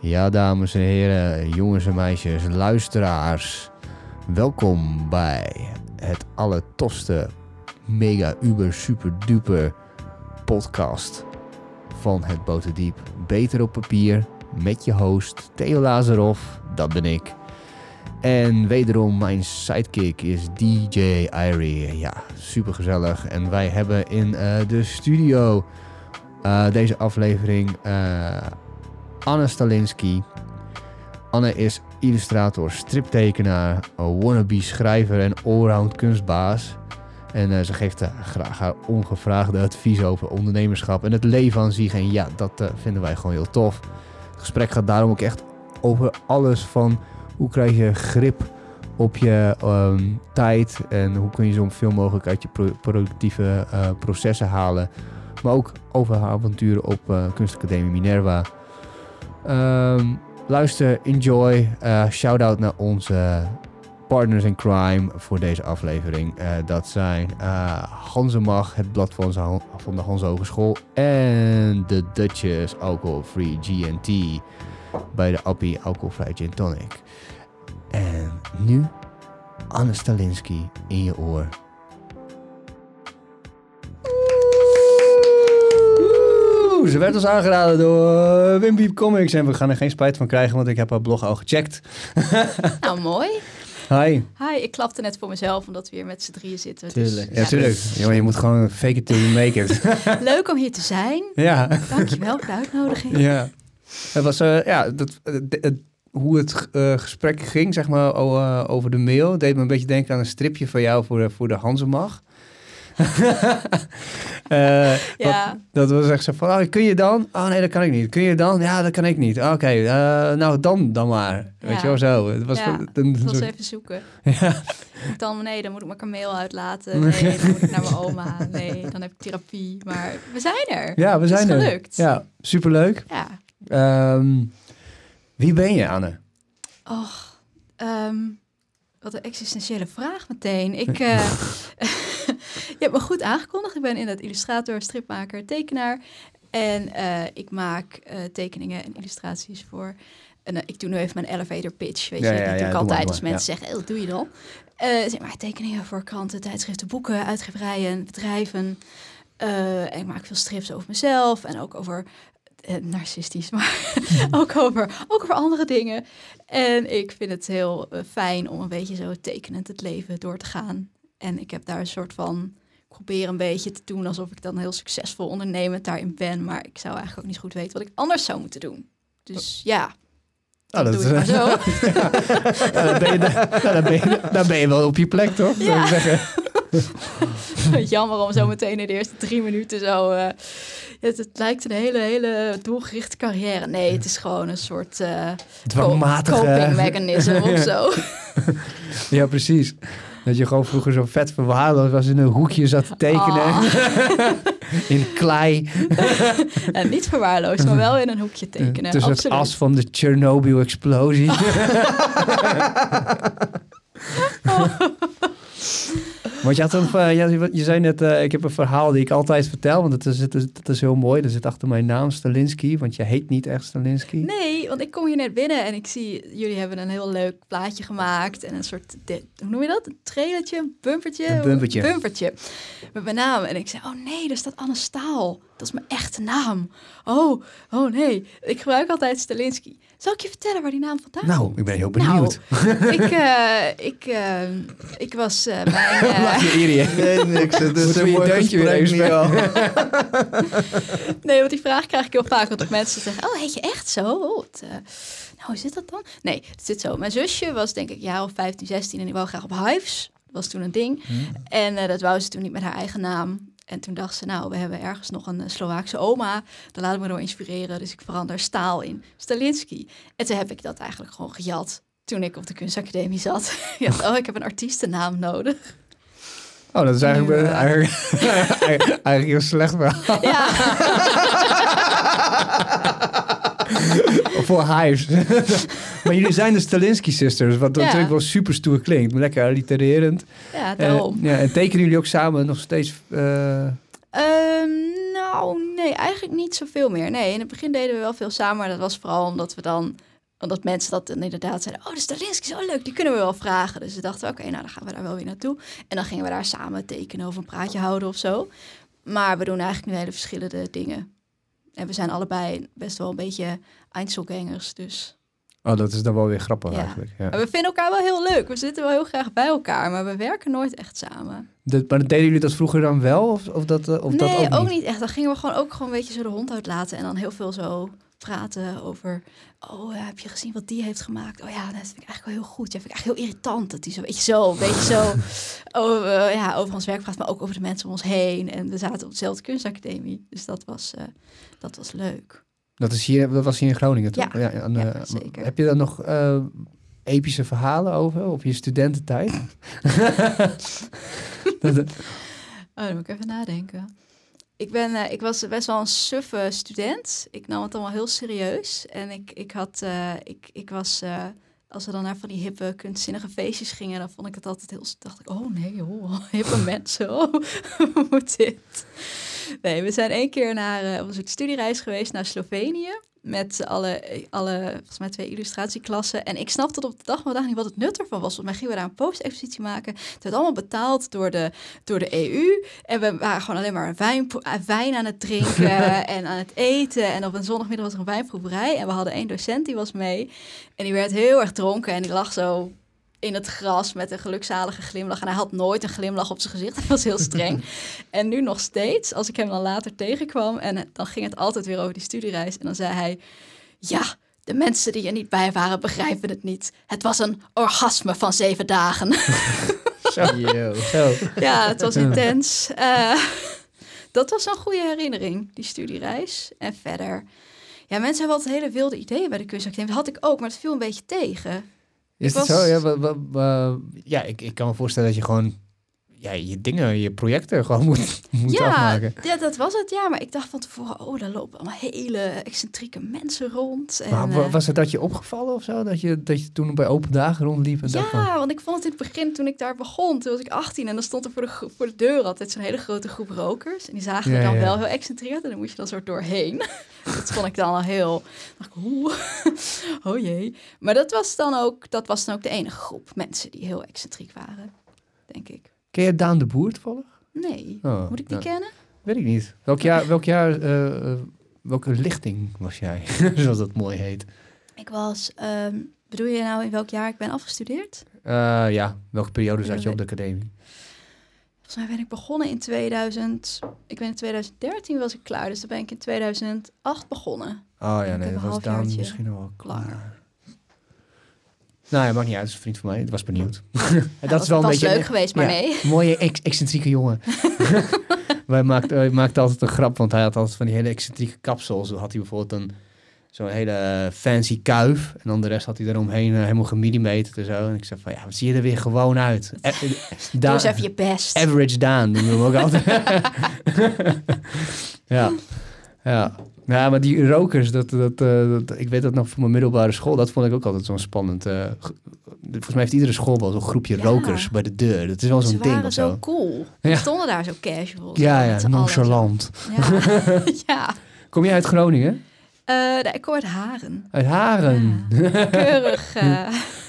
Ja, dames en heren, jongens en meisjes, luisteraars. Welkom bij het allertofste, mega, uber, super, duper podcast van het Boterdiep. Beter op papier, met je host Theo Lazarov, dat ben ik. En wederom mijn sidekick is DJ Irie. Ja, super gezellig. En wij hebben in eh, de studio uh, deze aflevering uh, Anne Stalinski. Anne is illustrator, striptekenaar, wannabe schrijver en allround kunstbaas. En ze geeft graag haar ongevraagde advies over ondernemerschap en het leven aan zich. En ja, dat vinden wij gewoon heel tof. Het gesprek gaat daarom ook echt over alles van hoe krijg je grip op je um, tijd en hoe kun je zoveel mogelijk uit je pro productieve processen halen. Maar ook over haar avonturen op Kunstacademie Minerva. Um, luister, enjoy. Uh, Shout-out naar onze partners in crime voor deze aflevering. Uh, dat zijn uh, Hansemag, het blad van, de Hans Hogeschool. En de Dutchess Alcohol Free GNT bij de Appie Alcoholvrij Gin Tonic. En nu Anne Stalinski in je oor. Ze werd ons aangeraden door Wim Comics. En we gaan er geen spijt van krijgen, want ik heb haar blog al gecheckt. nou, mooi. Hi. Hi, ik klapte net voor mezelf omdat we hier met z'n drieën zitten. Tuurlijk. Dus, ja, ja, tuurlijk. Jongen, je moet gewoon fake it till you make it. Leuk om hier te zijn. Ja. Dankjewel voor de uitnodiging. Ja. Het was, uh, ja, dat, het, hoe het uh, gesprek ging, zeg maar, over de mail, deed me een beetje denken aan een stripje van jou voor de, voor de Hansemag. Uh, ja. dat, dat, was echt zo van, oh, kun je dan? Oh nee, dat kan ik niet. Kun je dan? Ja, dat kan ik niet. Oké, okay, uh, nou dan, dan maar. Ja. Weet je wel zo. Het was, ja, het was even zoeken. ja. Dan, nee, dan moet ik mijn kameel uitlaten. Nee, dan moet ik naar mijn oma. Nee, dan heb ik therapie. Maar we zijn er. Ja, we zijn het is er. gelukt. Ja, superleuk. Ja. Um, wie ben je, Anne? Och, um, wat een existentiële vraag meteen. Ik... Uh, je hebt me goed aangekondigd. Ik ben inderdaad illustrator, stripmaker, tekenaar. En uh, ik maak uh, tekeningen en illustraties voor... En, uh, ik doe nu even mijn elevator pitch, weet ja, je. Ja, dat doe ja, ik altijd als mensen zeggen, wat doe je dan? zeg maar tekeningen voor kranten, tijdschriften, boeken, uitgeverijen, bedrijven. en ik maak veel strips over mezelf en ook over eh, narcistisch, maar ook, over, ook over andere dingen. En ik vind het heel fijn om een beetje zo tekenend het leven door te gaan. En ik heb daar een soort van, ik probeer een beetje te doen alsof ik dan heel succesvol ondernemend daarin ben. Maar ik zou eigenlijk ook niet goed weten wat ik anders zou moeten doen. Dus ja, Oh, dat doe ik maar zo. ja, dan, ben je, dan, ben je, dan ben je wel op je plek, toch? Ja. Zeggen. Jammer om zo meteen in de eerste drie minuten zo... Uh, het, het, lijkt een hele, hele doelgerichte carrière. Nee, het is gewoon een soort uh, Dwangmatige... coping mechanism of zo. ja, precies. Dat je gewoon vroeger zo vet verwaarloosd was in een hoekje zat te tekenen. Oh. in klei. en niet verwaarloosd, maar wel in een hoekje tekenen. Tussen het as van de Chernobyl-explosie. Want je, had een, uh, je, je zei net, uh, ik heb een verhaal die ik altijd vertel, want het is, het is, het is heel mooi. Er zit achter mijn naam Stalinski, want je heet niet echt Stalinski. Nee, want ik kom hier net binnen en ik zie, jullie hebben een heel leuk plaatje gemaakt en een soort, hoe noem je dat? Een trailertje, een bumpertje? Een bumpertje. bumpertje met mijn naam. En ik zei, oh nee, daar staat Anne Staal. Dat is mijn echte naam. Oh, oh nee. Ik gebruik altijd Stalinski. Zal ik je vertellen waar die naam vandaan Nou, ik ben heel benieuwd. Nou, ik, uh, ik, uh, ik was uh, mijn... Laat je. Nee, niks. Het is een mooi deuntje weer even nee, want die vraag krijg ik heel vaak. Want mensen zeggen, oh, heet je echt zo? Oh, nou, hoe zit dat dan? Nee, het zit zo. Mijn zusje was denk ik jaar of 15, 16 en die wou graag op Hives. Dat was toen een ding. Hmm. En dat wou ze toen niet met haar eigen naam. En toen dacht ze, nou, we hebben ergens nog een Slovaakse oma. Daar laat ik me door inspireren. Dus ik verander staal in Stalinski. En toen heb ik dat eigenlijk gewoon gejat toen ik op de kunstacademie zat. ik dacht, oh, ik heb een artiestennaam nodig. Oh, dat is eigenlijk, Nu, uh, eigenlijk, eigenlijk heel slecht verhaal. Ja, Voor Hives. Maar jullie zijn de Stalinski Sisters, wat Ja. natuurlijk wel super stoer klinkt. Lekker allitererend. ja Eh, daarom. ja, en tekenen jullie ook samen nog steeds... eh, Ehm, nou, nee, eigenlijk niet zoveel meer. Nee, in het begin deden we wel veel samen, maar dat was vooral omdat we dan omdat mensen dat inderdaad zeiden, oh, de Stalinski is zo leuk, die kunnen we wel vragen. Dus we dachten, oké, nou dan gaan we daar wel weer naartoe. En dan gingen we daar samen tekenen of een praatje houden of zo. Maar we doen eigenlijk nu hele verschillende dingen. En we zijn allebei best wel een beetje Einzelgangers, dus... Oh, dat is dan wel weer grappig Ja. eigenlijk. Ja. We vinden elkaar wel heel leuk. We zitten wel heel graag bij elkaar, maar we werken nooit echt samen. Dat- maar deden jullie dat vroeger dan wel? Of, of dat, eh, of nee, dat ook, ook, niet? echt. Dan gingen we gewoon ook gewoon een beetje zo de hond uitlaten en dan heel veel zo praten over. Oh, heb je gezien wat die heeft gemaakt? Oh ja, dat vind ik eigenlijk wel heel goed. Ja, vind ik eigenlijk heel irritant dat die zo, weet je, zo, een beetje zo over, eh, ja, over ons werk praat, maar ook over de mensen om ons heen. En we zaten op dezelfde kunstacademie, dus dat was, eh, dat was leuk. Dat, is hier, dat was hier in Groningen, toch? Ja, aan ja, zeker. Heb je daar nog eh, epische verhalen over op je studententijd? dat, Oh, dan moet ik even nadenken. Ik, ben, eh, ik was best wel een suffe student. Ik nam het allemaal heel serieus. En ik, ik, had, eh, ik, ik was, als we dan naar van die hippe, kunstzinnige feestjes gingen, dan vond ik het altijd heel, dacht ik, oh nee, oh, hippe mensen, oh, hoe moet dit? Nee, we zijn één keer naar eh, op een soort studiereis geweest naar Slovenië. Met alle, alle, volgens mij twee illustratieklassen. En ik snapte tot op de dag van vandaag niet wat het nut ervan was. Mij gingen we daar een postexpositie maken. Het werd allemaal betaald door de, door de EU. En we waren gewoon alleen maar wijn, wijn aan het drinken en aan het eten. En op een zondagmiddag was er een wijnproeverij. En we hadden één docent, die was mee. En die werd heel erg dronken en die lag zo in het gras met een gelukzalige glimlach. En hij had nooit een glimlach op zijn gezicht. Hij was heel streng. en nu nog steeds, als ik hem dan later tegenkwam... en dan ging het altijd weer over die studiereis. En dan zei hij... Ja, de mensen die er niet bij waren begrijpen het niet. Het was een orgasme van zeven dagen. zo, Yo. ja, het was intens. Eh, dat was een goede herinnering, die studiereis. En verder... Ja, mensen hebben altijd hele wilde ideeën bij de kunstacademie. Dat had ik ook, maar het viel een beetje tegen. Is was- zo? Ja, ja ik, ik kan me voorstellen dat je gewoon ja, je dingen, je projecten gewoon moet, moet ja, afmaken. ja, dat was het. Ja, maar ik dacht van tevoren, oh, daar lopen allemaal hele excentrieke mensen rond. En, Maar eh, was het dat je opgevallen of zo? Dat je, dat je toen bij open dagen rondliep en van... ja, want ik vond het in het begin, toen ik daar begon, toen was ik 18 en dan stond er voor de, voor de deur altijd zo'n hele grote groep rokers. En die zagen Ja, er dan ja. wel heel excentriek uit en dan moest je dan soort doorheen. dat vond ik dan al heel, dacht ik, oeh, oh jee. Maar dat was dan ook, dat was dan ook de enige groep mensen die heel excentriek waren, denk ik. Ken je Daan de Boer toevallig? Nee, Oh, moet ik die nou, kennen? Weet ik niet. Welk jaar, welk jaar eh, eh, welke lichting was jij? Zoals dat mooi heet. Ik was, ehm, bedoel je nou in welk jaar ik ben afgestudeerd? Eh, ja, welke periode zat je op de academie? Volgens mij ben ik begonnen in 2000. Ik ben in 2013 was ik klaar, dus dan ben ik in 2008 begonnen. Oh ja, nee, dat was Daan misschien al wel klaar. Nou ja, maakt niet uit. Het is een vriend van mij. Ik was benieuwd. En Nou, dat is wel een was beetje... leuk geweest, maar ja. nee. Mooie, ex- excentrieke jongen. Wij maakten, wij maakten altijd een grap, want hij had altijd van die hele excentrieke kapsels. Zo had hij bijvoorbeeld een zo'n hele fancy kuif. En dan de rest had hij eromheen eh, helemaal gemillimeterd en zo. En ik zei van, ja, wat zie je er weer gewoon uit? Eh, Doe eens even je best. Average Daan noemen we hem ook altijd. ja. Ja. Ja, maar die rokers, dat, dat, eh, dat, ik weet dat nog van mijn middelbare school, dat vond ik ook altijd zo'n spannend. eh, ge- volgens mij heeft iedere school wel zo'n groepje Ja. rokers bij de deur. Dat is wel zo'n ding of zo zo. cool. Ja. Die stonden daar zo casual. Ja, ja, nonchalant. Ja. Kom je uit Groningen? Eh, nee, ik kom uit Haren. Uit Haren. Ja. Keurig. eh,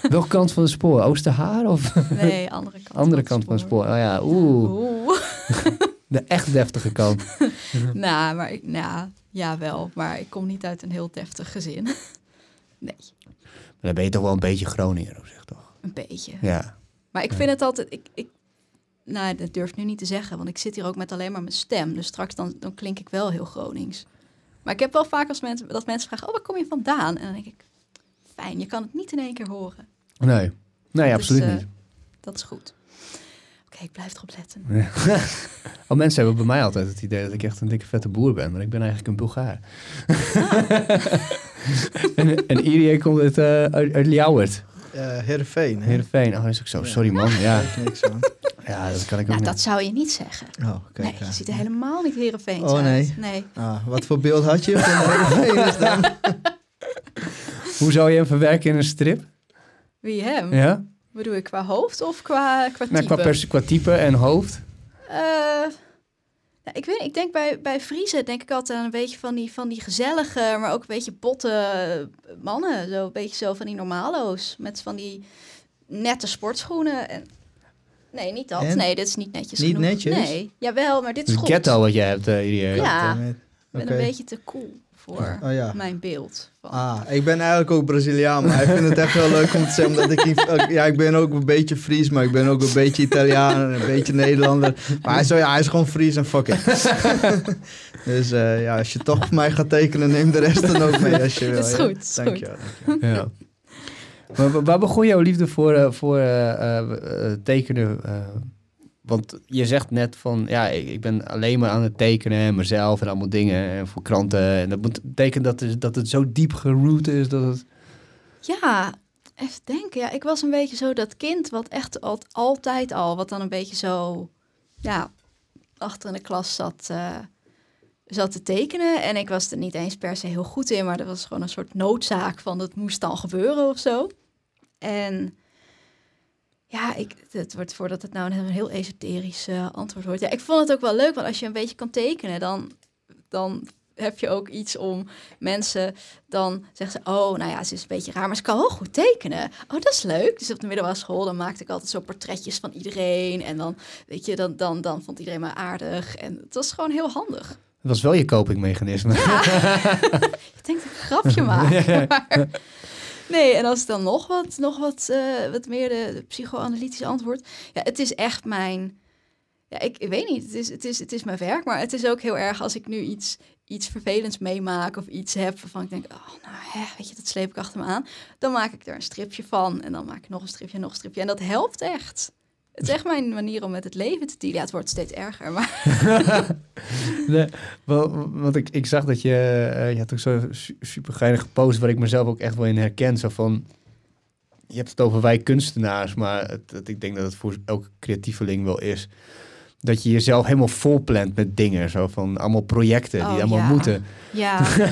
Welke kant van het spoor? Oosterhaar of nee, andere kant. andere kant van het spoor? Oh ja, oeh, Oeh. de echt deftige kant. nou, maar ik, nou, ja wel. Maar ik kom niet uit een heel deftig gezin. nee, Maar dan ben je toch wel een beetje Groninger op zich, toch? een beetje. Ja. Maar ik Ja. vind het altijd... Ik, ik, nou, dat durf ik nu niet te zeggen, want ik zit hier ook met alleen maar mijn stem. Dus straks dan, dan klink ik wel heel Gronings. Maar ik heb wel vaak als mensen, dat mensen vragen, oh, waar kom je vandaan? En dan denk ik, fijn, je kan het niet in één keer horen. Nee. Nee, Dus, absoluut eh, niet. Dat is goed. Oké, ik blijf erop letten. Oh, mensen hebben bij mij altijd het idee dat ik echt een dikke vette boer ben, maar ik ben eigenlijk een Bulgaar. en, en Irie komt uit, eh uit, uit Ljouwert, Eh Heerenveen. hè? Heerenveen. Oh, is ook zo. Ja. Sorry man. Ja, niks ja dat kan ik ook Nou, niet. dat zou je niet zeggen. Oh, kijk. nee, je ziet er helemaal niet Heerenveens Oh, uit. nee. Nee. Ah, wat voor beeld had je van Heerenveen dan? Hoe zou je hem verwerken in een strip? Wie hem? Ja? Bedoel je qua hoofd of qua, qua Nou, type? qua, pers- qua type en hoofd. Eh, Ja, ik weet, ik denk bij, bij Friese denk ik altijd aan een beetje van die, van die gezellige, maar ook een beetje botte mannen. Zo een beetje zo van die normalo's. Met van die nette sportschoenen. En... Nee, niet dat. En? Nee, dit is niet netjes Niet genoeg. netjes? Nee, jawel, maar dit Het is is goed. ghetto wat jij hebt, eh Irie. Ja. Ik ben een beetje te cool voor Oh ja. mijn beeld. Van. Ah, ik ben eigenlijk ook Braziliaan, maar ik vind het echt wel leuk om te zeggen, omdat ik ja, ik ben ook een beetje Fries, maar ik ben ook een beetje Italiaan en een beetje Nederlander. Maar hij is, zo, ja, hij is gewoon Fries en fuck it. dus eh, ja, als je toch voor mij gaat tekenen, neem de rest dan ook mee als je wil. Is ja. goed, is Dank goed. je wel, dank je wel. Ja. Maar waar begon jouw liefde voor, eh, voor eh, eh, eh, tekenen? Want je zegt net van, ja, ik, ben alleen maar aan het tekenen en mezelf en allemaal dingen en voor kranten. En dat betekent dat, het- dat het zo diep geroot is dat het... Ja, even denken. Ja, ik was een beetje zo dat kind wat echt al, altijd al, wat dan een beetje zo, ja, achter in de klas zat, eh, zat te tekenen. En ik was er niet eens per se heel goed in, maar dat was gewoon een soort noodzaak van dat moest dan gebeuren of zo. En ja, ik, het wordt voordat het nou een heel esoterisch eh, antwoord wordt. Ja, ik vond het ook wel leuk, want als je een beetje kan tekenen, dan, dan heb je ook iets om mensen dan zeggen ze, oh, nou ja, ze is een beetje raar, maar ze kan wel goed tekenen. Oh, dat is leuk. Dus op de middelbare school, dan maakte ik altijd zo portretjes van iedereen. En dan, weet je, dan, dan, dan vond iedereen me aardig. En het was gewoon heel handig. Dat was wel je copingmechanisme. Ik denk dat ik een grapje maak. maar- nee, en als ik dan nog wat, nog wat, eh, wat meer de, psychoanalytische antwoord. Ja, het is echt mijn... Ja, ik, ik weet niet. Het is, het, is, het is mijn werk, maar het is ook heel erg als ik nu iets, iets vervelends meemaak of iets heb waarvan ik denk, oh, nou, hè, weet je, dat sleep ik achter me aan. Dan maak ik er een stripje van en dan maak ik nog een stripje en nog een stripje. En dat helpt echt. Het is echt mijn manier om met het leven te dealen. Ja, het wordt steeds erger, maar Nee, want ik, ik zag dat je, eh, je had ook zo'n su- super geinige post waar ik mezelf ook echt wel in herken. Zo van, je hebt het over wij kunstenaars, maar het- ik denk dat het voor elke creatieveling wel is. Dat je jezelf helemaal volplant met dingen, zo van allemaal projecten die Oh, allemaal ja. moeten. ja.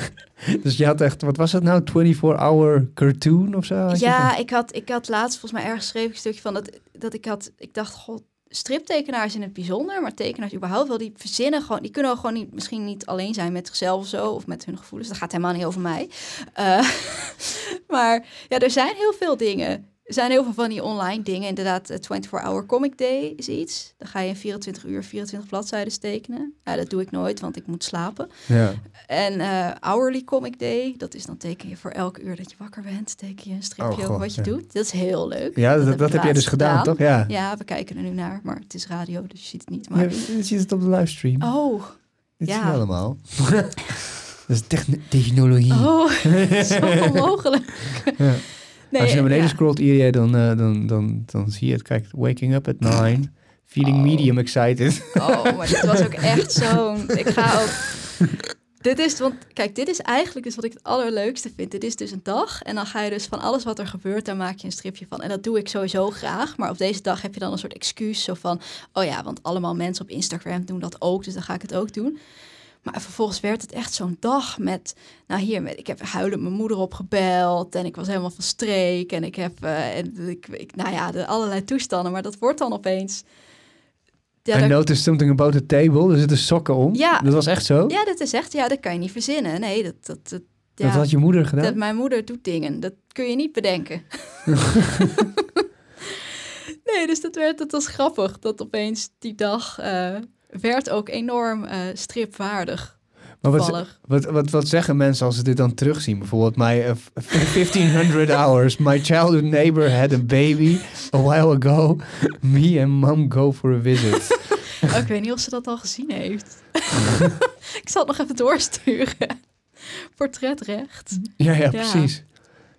Dus je had echt, wat was het nou, 24-hour cartoon of zo? Ja, ik had, ik had laatst volgens mij ergens geschreven een stukje van dat, dat ik had, ik dacht, god, striptekenaars in het bijzonder, maar tekenaars überhaupt wel, die verzinnen gewoon, die kunnen ook gewoon niet, misschien niet alleen zijn met zichzelf of zo, of met hun gevoelens. Dat gaat helemaal niet over mij. Eh, maar ja, er zijn heel veel dingen. Er zijn heel veel van die online dingen. Inderdaad, eh, 24-hour comic day is iets. Dan ga je in 24 uur 24 bladzijden tekenen. Ja, dat doe ik nooit, want ik moet slapen. Ja. En eh, hourly comic day, dat is dan teken je voor elk uur dat je wakker bent, teken je een stripje Oh, God, wat je ja. doet. Dat is heel leuk. Ja, dat, heb dat ik heb jij dus gedaan, gedaan. toch? Ja. Ja, we kijken er nu naar, maar het is radio, dus je ziet het niet. Maar... Je ziet het op de livestream. Oh, Dit ja. we allemaal. dat is techn- technologie. oh, zo onmogelijk. Nee, Als je naar beneden ja. scrolt, dan, eh, dan, dan, dan zie je het. Kijk, waking up at nine. Feeling Oh. medium excited. Oh, maar dit was ook echt zo'n... Ik ga ook... Dit is, want kijk, dit is eigenlijk dus wat ik het allerleukste vind. Dit is dus een dag en dan ga je dus van alles wat er gebeurt, daar maak je een stripje van. En dat doe ik sowieso graag, maar op deze dag heb je dan een soort excuus zo van, oh ja, want allemaal mensen op Instagram doen dat ook, dus dan ga ik het ook doen. Maar vervolgens werd het echt zo'n dag met, nou hier, met, ik heb huilend mijn moeder opgebeld en ik was helemaal van streek en ik heb, eh, en ik, ik, nou ja, de allerlei toestanden, maar dat wordt dan opeens... Ja, I daar- noticed something about the table. Er zitten sokken om. Ja. Dat was echt zo? ja, dat is echt, ja, dat kan je niet verzinnen. Nee, dat, dat, dat, ja, Dat had je moeder gedaan? dat mijn moeder doet dingen. Dat kun je niet bedenken. nee, dus dat, werd, dat was grappig. Dat opeens die dag eh, werd ook enorm eh, stripwaardig. maar wat, wat, wat, wat zeggen mensen als ze dit dan terugzien? Bijvoorbeeld, my eh, f- 1500 hours. My childhood neighbor had a baby a while ago. Me and mom go for a visit. Oh, ik weet niet of ze dat al gezien heeft. ik zal het nog even doorsturen. Portretrecht. ja, ja, Ja. precies.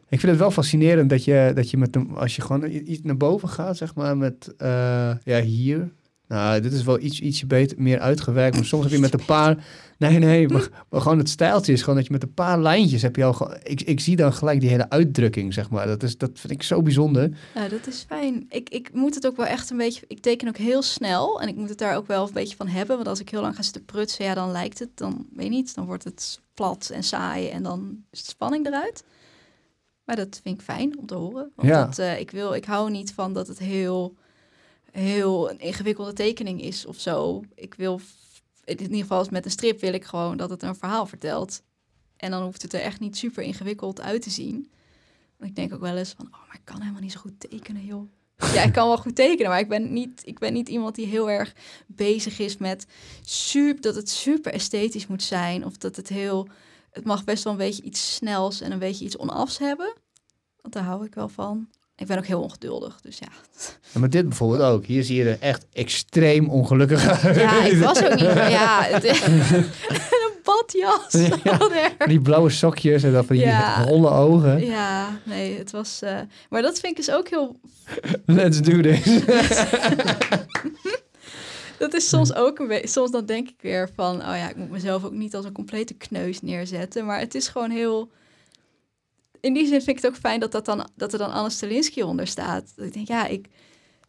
Ik vind het wel fascinerend dat je, dat je met de, als je gewoon iets naar boven gaat, zeg maar, met, eh, ja, hier. Nou, dit is wel iets, ietsje beter, meer uitgewerkt, maar soms heb je met een paar, nee, nee, maar, maar gewoon het stijltje is gewoon dat je met een paar lijntjes heb je al, ik, ik zie dan gelijk die hele uitdrukking, zeg maar. Dat, is, dat vind ik zo bijzonder. Ja, dat is fijn. Ik, ik moet het ook wel echt een beetje... Ik teken ook heel snel en ik moet het daar ook wel een beetje van hebben. Want als ik heel lang ga zitten prutsen, ja, dan lijkt het, dan weet je niet, dan wordt het plat en saai en dan is de spanning eruit. Maar dat vind ik fijn om te horen. Want Ja. dat, eh, ik, wil, ik hou niet van dat het heel, heel een ingewikkelde tekening is of zo. Ik wil in ieder geval met een strip wil ik gewoon dat het een verhaal vertelt. En dan hoeft het er echt niet super ingewikkeld uit te zien. Want ik denk ook wel eens van, oh, maar ik kan helemaal niet zo goed tekenen, joh. Ja, ik kan wel goed tekenen, maar ik ben niet, ik ben niet iemand die heel erg bezig is met super, dat het super esthetisch moet zijn. Of dat het heel, het mag best wel een beetje iets snels en een beetje iets onafs hebben. Want daar hou ik wel van. Ik ben ook heel ongeduldig, dus ja. Ja, maar dit bijvoorbeeld ook. Hier zie je er echt extreem ongelukkig uit. Ja, ik was ook niet, ja. Het, een badjas. Ja. Die blauwe sokjes en dan van die Ja. holle ogen. Ja, nee, het was. eh, maar dat vind ik dus ook heel. Let's do this. Dat is soms ook een beetje. Soms dan denk ik weer van. Oh ja, ik moet mezelf ook niet als een complete kneus neerzetten. Maar het is gewoon heel. In die zin vind ik het ook fijn dat, dat, dan, dat er dan Anne Stalinsky onder staat. Dat ik denk, ja, ik.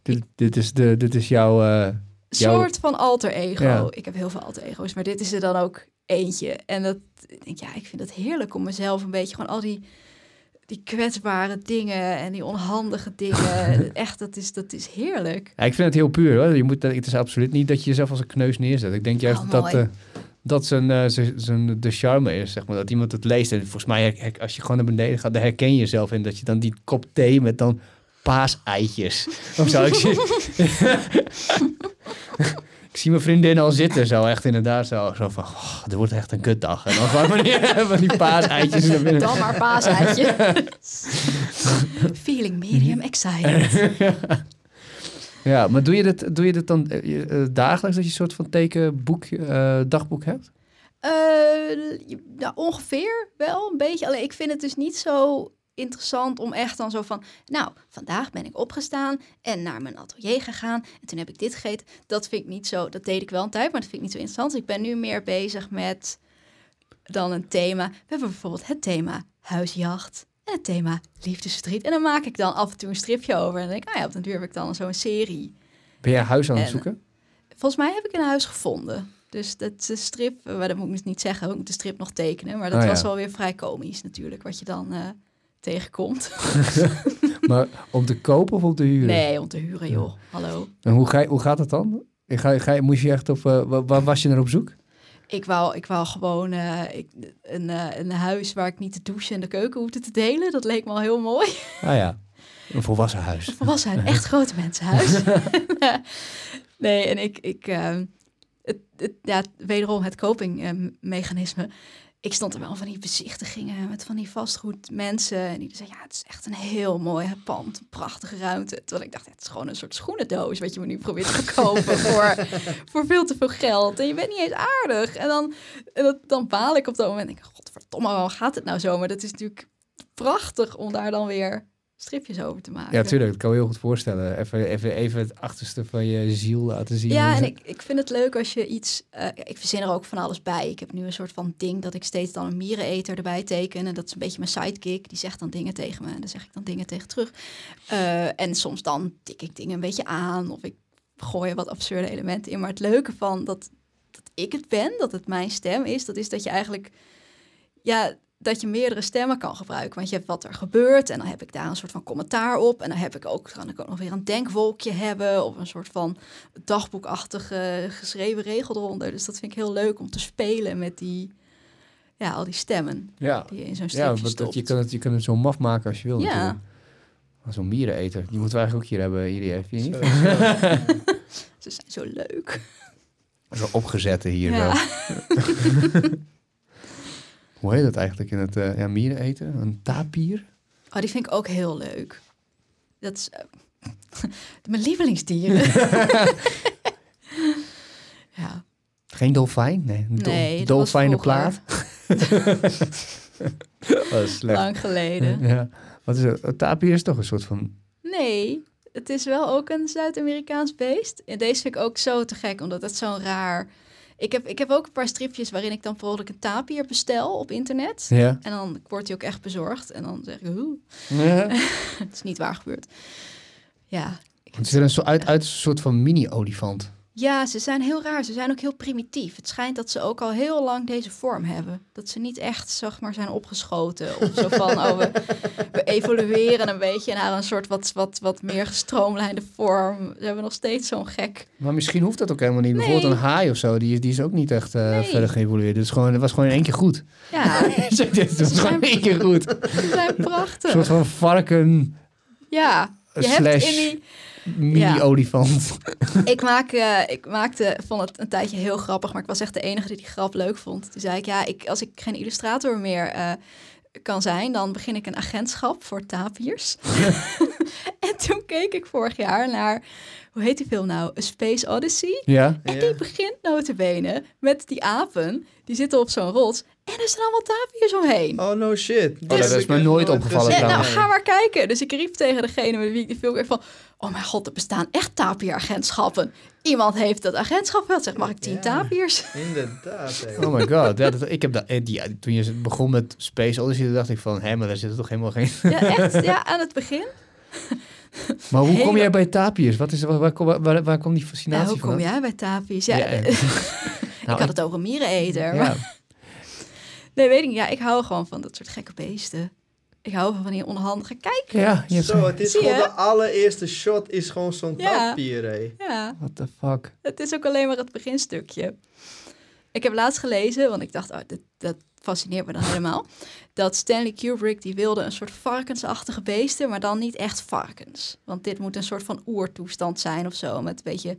dit, dit, is de, dit is jouw... eh, Jouw- soort van alter ego. Ja. Ik heb heel veel alter ego's, maar dit is er dan ook eentje. En dat, ik denk, ja, ik vind het heerlijk om mezelf een beetje gewoon al die, die kwetsbare dingen en die onhandige dingen. Echt, dat is, dat is heerlijk. Ja, ik vind het heel puur hoor. Je moet, het is absoluut niet dat je jezelf als een kneus neerzet. Ik denk juist Oh, dat, mooi. Dat zijn, eh, zijn, de charme is, zeg maar. Dat iemand het leest. En volgens mij, als je gewoon naar beneden gaat, dan herken je jezelf in. Dat je dan die kop thee met dan paaseitjes. of zo. Ik zie, ik zie mijn vriendin al zitten, zo echt inderdaad. Zo, zo van, oh, dit wordt echt een kutdag. En dan van die, van die paaseitjes naar binnen. Dan maar paaseitje. Feeling medium excited. Ja, maar doe je dit, doe je dit dan eh, eh, dagelijks dat je een soort van tekenboek, eh, dagboek hebt? Nou, ongeveer wel een beetje. Alleen ik vind het dus niet zo interessant om echt dan zo van... Nou, vandaag ben ik opgestaan en naar mijn atelier gegaan. En toen heb ik dit gegeten. Dat vind ik niet zo... Dat deed ik wel een tijd, maar dat vind ik niet zo interessant. Ik ben nu meer bezig met dan een thema. We hebben bijvoorbeeld het thema huisjacht. En het thema liefdesverdriet. En dan maak ik dan af en toe een stripje over. En dan denk ik, ah ja, op den duur heb ik dan zo'n serie. Ben jij huis aan het En- zoeken? Volgens mij heb ik een huis gevonden. Dus dat de strip, eh, maar dat moet ik dus niet zeggen, ik moet de strip nog tekenen. Maar dat Oh ja. was wel weer vrij komisch natuurlijk, wat je dan eh, tegenkomt. Maar om te kopen of om te huren? Nee, om te huren joh, hallo. En hoe, ga je, hoe gaat het dan? Ga, ga, je- moest je echt op, eh, wa- waar was je naar op zoek? Ik wou, ik wou gewoon eh, ik, een, eh, een huis waar ik niet de douche en de keuken hoefde te delen. Dat leek me al heel mooi. Ah ja, een volwassen huis. Een volwassen huis, echt grote mensenhuis. nee, en ik, ik eh, het, het, ja, wederom het copingmechanisme. Ik stond er wel van die bezichtigingen met van die vastgoedmensen. En die zeiden, ja, het is echt een heel mooi pand, een prachtige ruimte. Terwijl ik dacht, het is gewoon een soort schoenendoos wat je me nu probeert te verkopen voor, voor veel te veel geld. En je bent niet eens aardig. En dan, en dat, dan baal ik op dat moment. En denk ik, godverdomme, waarom gaat het nou zo? Maar dat is natuurlijk prachtig om daar dan weer stripjes over te maken. Ja, tuurlijk. Dat kan me heel goed voorstellen. Even, even, even het achterste van je ziel laten zien. Ja, en ik, ik vind het leuk als je iets... eh, ik verzin er ook van alles bij. Ik heb nu een soort van ding dat ik steeds dan een miereneter erbij teken. En dat is een beetje mijn sidekick. Die zegt dan dingen tegen me. En dan zeg ik dan dingen tegen terug. Eh, en soms dan tik ik dingen een beetje aan. Of ik gooi er wat absurde elementen in. Maar het leuke van dat, dat ik het ben, dat het mijn stem is... dat is dat je eigenlijk... Ja, dat je meerdere stemmen kan gebruiken. Want je hebt wat er gebeurt en dan heb ik daar een soort van commentaar op. En dan heb ik ook, kan ik ook nog weer een denkwolkje hebben of een soort van dagboekachtige geschreven regel eronder. Dus dat vind ik heel leuk om te spelen met die, ja, al die stemmen ja, die je in zo'n ja want dat, stopt. je, kan het, je kan het zo maf maken als je wil Ja. Zo'n miereneter, die moeten we eigenlijk ook hier hebben. Hier, heb je niet? Ze zijn zo leuk. Zo opgezette hier Ja. wel. Hoe heet dat eigenlijk in het uh, ja, miereneter? Een tapier? Oh, die vind ik ook heel leuk. Dat is eh, mijn lievelingsdieren. ja. Geen dolfijn? Nee, een Nee, was dolfijnenplaat. is slecht. Lang geleden. Ja. Wat is het? Tapier is toch een soort van... Nee, het is wel ook een Zuid-Amerikaans beest. En deze vind ik ook zo te gek, omdat het zo'n raar... Ik heb, ik heb ook een paar stripjes waarin ik dan ongeluk een tapier bestel op internet. Ja. En dan wordt hij ook echt bezorgd. En dan zeg ik, hoe? ja. Het is niet waar gebeurd. Ja. Het is er een soort, uit, uit een soort van mini-olifant. Ja, ze zijn heel raar. Ze zijn ook heel primitief. Het schijnt dat ze ook al heel lang deze vorm hebben. Dat ze niet echt, zeg maar, zijn opgeschoten. Of zo van, oh, we, we evolueren een beetje naar een soort wat, wat, wat meer gestroomlijnde vorm. Ze hebben nog steeds zo'n gek... Maar misschien hoeft dat ook helemaal niet. Nee. Bijvoorbeeld een haai of zo, die, is- die is ook niet echt eh, Nee. verder geëvolueerd. Het, is gewoon, het was gewoon in één keer goed. Ja, het was gewoon in één keer goed. ze zijn Een prachtig. soort van varken Ja, je hebt in die... mini-olifant. Ik, maak, eh, ik maakte, vond het een tijdje heel grappig, maar ik was echt de enige die die grap leuk vond. Toen zei ik, ja, ik, als ik geen illustrator meer eh, kan zijn, dan begin ik een agentschap voor tapiers. en toen keek ik vorig jaar naar, hoe heet die film nou? A Space Odyssey. Ja. En Ja. die begint notabene met die apen, die zitten op zo'n rots. En er staan allemaal tapiers omheen. Oh no shit. dat is me nooit opgevallen nou, ga maar kijken. Dus ik riep tegen degene met wie ik die film keek van... Oh mijn god, er bestaan echt tapiragentschappen. Iemand heeft dat agentschap wel. Zeg, mag ik tien Ja. tapiers? Inderdaad. Oh my god. Ja, dat, ik heb dat, eh, die, toen je begon met Space Odyssey, toen dacht ik van, hé, maar daar zit toch helemaal geen... Ja, echt? Ja, aan het begin. Maar hoe kom jij bij tapiers? Wat is, waar, waar, waar, komt die Nou, fascinatie hoe kom jij bij tapirs? Ja, Ja, ik nou, had het over miereneter. Ja. maar- Nee, weet ik niet. Ja, ik hou gewoon van dat soort gekke beesten. Ik hou van die onhandige... Kijk! Ja, je hebt Zo, het is Zie gewoon je? de allereerste shot is gewoon zo'n Ja. tapier, hé. Ja, What the fuck? het is ook alleen maar het beginstukje. Ik heb laatst gelezen, want ik dacht, oh, dit, dat fascineert me dan helemaal. Dat Stanley Kubrick, die wilde een soort varkensachtige beesten, maar dan niet echt varkens. Want dit moet een soort van oertoestand zijn of zo, met een beetje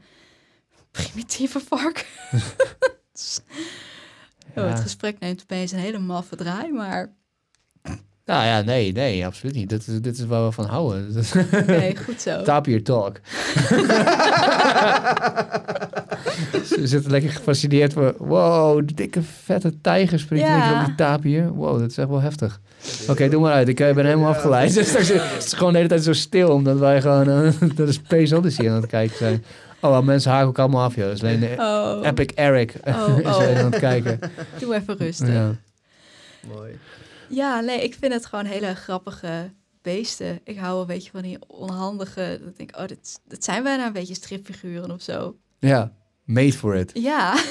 primitieve varkens. Oh, Ja. het gesprek neemt opeens een hele maffe draai, maar Nou ja, nee, nee, absoluut niet. Dit is, dit is waar we van houden. Is- oké, goed zo. Tapir talk. Ze zitten lekker gefascineerd voor... Wow, de dikke vette tijger springt Ja. op die tapir. Wow, dat is echt wel heftig. Oké, doe maar uit. Ik eh, ben helemaal Ja. afgeleid. Dus straks is het gewoon de hele tijd zo stil, omdat wij gewoon eh, naar de Space Odyssey aan het kijken zijn. Oh, mensen haken ook allemaal af, joh. Dat is alleen de Oh, Epic Eric Oh, is oh. aan het kijken. doe even rustig. Ja. Mooi. Ja, nee, ik vind het gewoon hele grappige beesten. Ik hou een beetje van die onhandige. Dat ik denk, oh, dit, dit zijn bijna een beetje stripfiguren of zo. ja, made for it. Ja.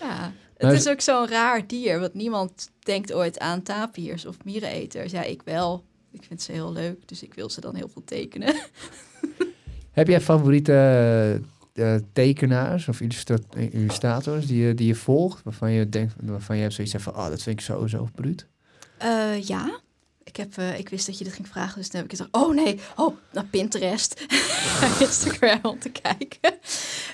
ja. Het is ook zo'n raar dier, want niemand denkt ooit aan tapirs of miereneters. Ja, ik wel. Ik vind ze heel leuk, dus ik wil ze dan heel veel tekenen. Heb jij favoriete eh, tekenaars of illustra- illustrators die je, die je volgt, waarvan je denkt, waarvan je hebt zoiets van, oh, dat vind ik sowieso bruut? Eh, ja. Ik, heb, eh, ik wist dat je dit ging vragen, dus toen heb ik gezegd... Oh nee, oh, naar Pinterest. Instagram om te kijken.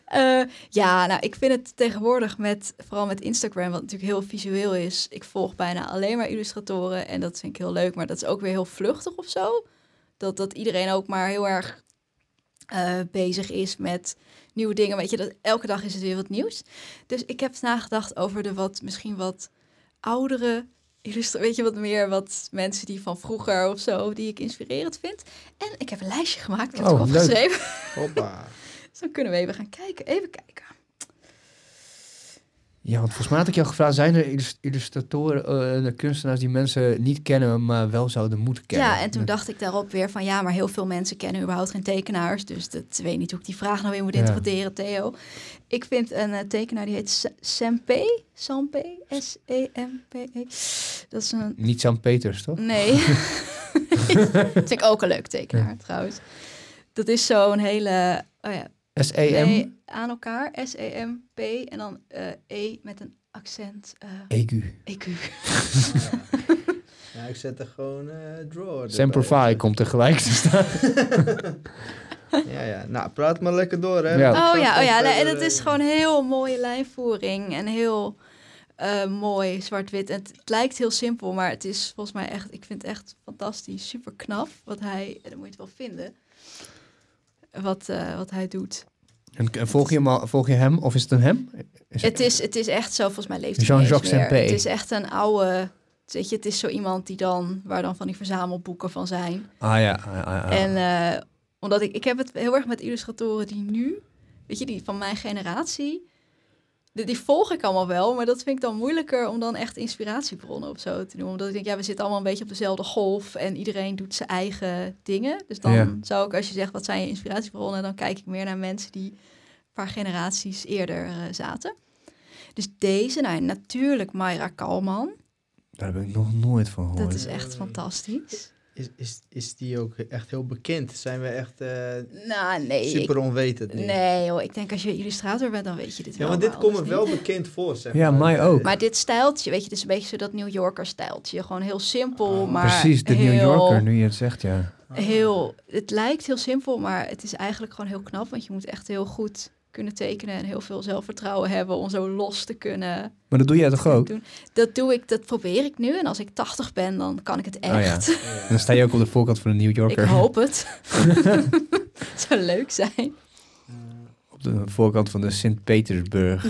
Eh, ja, nou, ik vind het tegenwoordig met... Vooral met Instagram, wat natuurlijk heel visueel is. Ik volg bijna alleen maar illustratoren en dat vind ik heel leuk. Maar dat is ook weer heel vluchtig of zo. Dat, dat iedereen ook maar heel erg eh, bezig is met nieuwe dingen. Weet je, dat, elke dag is het weer wat nieuws. Dus ik heb nagedacht over de wat, misschien wat oudere weet je wat meer wat mensen die van vroeger of zo die ik inspirerend vind. En ik heb een lijstje gemaakt. Ik heb Oh, het opgeschreven. Hoppa. Dus dan kunnen we even gaan kijken. Even kijken. Ja, want volgens mij had ik jou gevraagd, zijn er illus- illustratoren en kunstenaars die mensen niet kennen, maar wel zouden moeten kennen? Ja, en toen dacht ik daarop weer van ja, maar heel veel mensen kennen überhaupt geen tekenaars. Dus dat weet niet hoe ik die vraag nou weer moet Ja. interpreteren, Theo. Ik vind een eh, tekenaar die heet Sempe. Sampe. S-E-M-P-E. Dat is een Niet Jan Peters, toch? Nee. dat vind ik ook een leuk tekenaar trouwens. Dat is zo'n hele... Oh ja, S-E-M? nee, aan elkaar. S-E-M-P en dan eh, E met een accent. eh EQ. EQ. Ja, ik zet er gewoon eh draw. erbij. Semperfi komt tegelijk te staan. Ja, ja. Nou, praat maar lekker door, hè. Ja. Oh ja, oh ja. nee, en het is gewoon heel mooie lijnvoering en heel eh, mooi zwart-wit. Het, het lijkt heel simpel, maar het is volgens mij echt... Ik vind het echt fantastisch, super knap wat hij... En dan moet je het wel vinden. Wat, eh, wat hij doet. En, volg, je hem al- volg je hem, of is het een hem? Is Het is, het is echt zo, volgens mij leeft Jean-Jacques. Tempé. Het is echt een oude... Weet je, het is zo iemand die dan... Waar dan van die verzamelboeken van zijn. Ah ja, ah, ah, ah. En eh, omdat ik... Ik heb het heel erg met illustratoren die nu... Weet je, die van mijn generatie... die, die volg ik allemaal wel, maar dat vind ik dan moeilijker om dan echt inspiratiebronnen of zo te doen. Omdat ik denk, ja, we zitten allemaal een beetje op dezelfde golf en iedereen doet zijn eigen dingen. Dus dan Ja. zou ik, als je zegt, wat zijn je inspiratiebronnen, dan kijk ik meer naar mensen die een paar generaties eerder eh, zaten. Dus deze, nou natuurlijk Mayra Kalman. Daar heb ik nog nooit van gehoord. Dat is echt fantastisch. Is, is, is die ook echt heel bekend? Zijn we echt eh, Nou, nee. super ik- onwetend? nu? nee, joh, ik denk als je illustrator bent, dan weet je dit Ja, wel. want dit maar komt me anders wel bekend voor, zeg Ja, maar. mij ook. Maar dit stijltje, weet je, het is een beetje zo dat New Yorker stijltje. Gewoon heel simpel, Oh, maar Precies, de heel, New Yorker, nu je het zegt, ja. Heel, het lijkt heel simpel, maar het is eigenlijk gewoon heel knap. Want je moet echt heel goed kunnen tekenen en heel veel zelfvertrouwen hebben om zo los te kunnen Maar dat doe jij toch ook? doen. Dat doe ik, dat probeer ik nu. En als ik 80 ben, dan kan ik het Oh ja. echt. Ja. Dan sta je ook op de voorkant van de New Yorker. Ik hoop het. het zou leuk zijn. Op de voorkant van de Sint-Petersburg.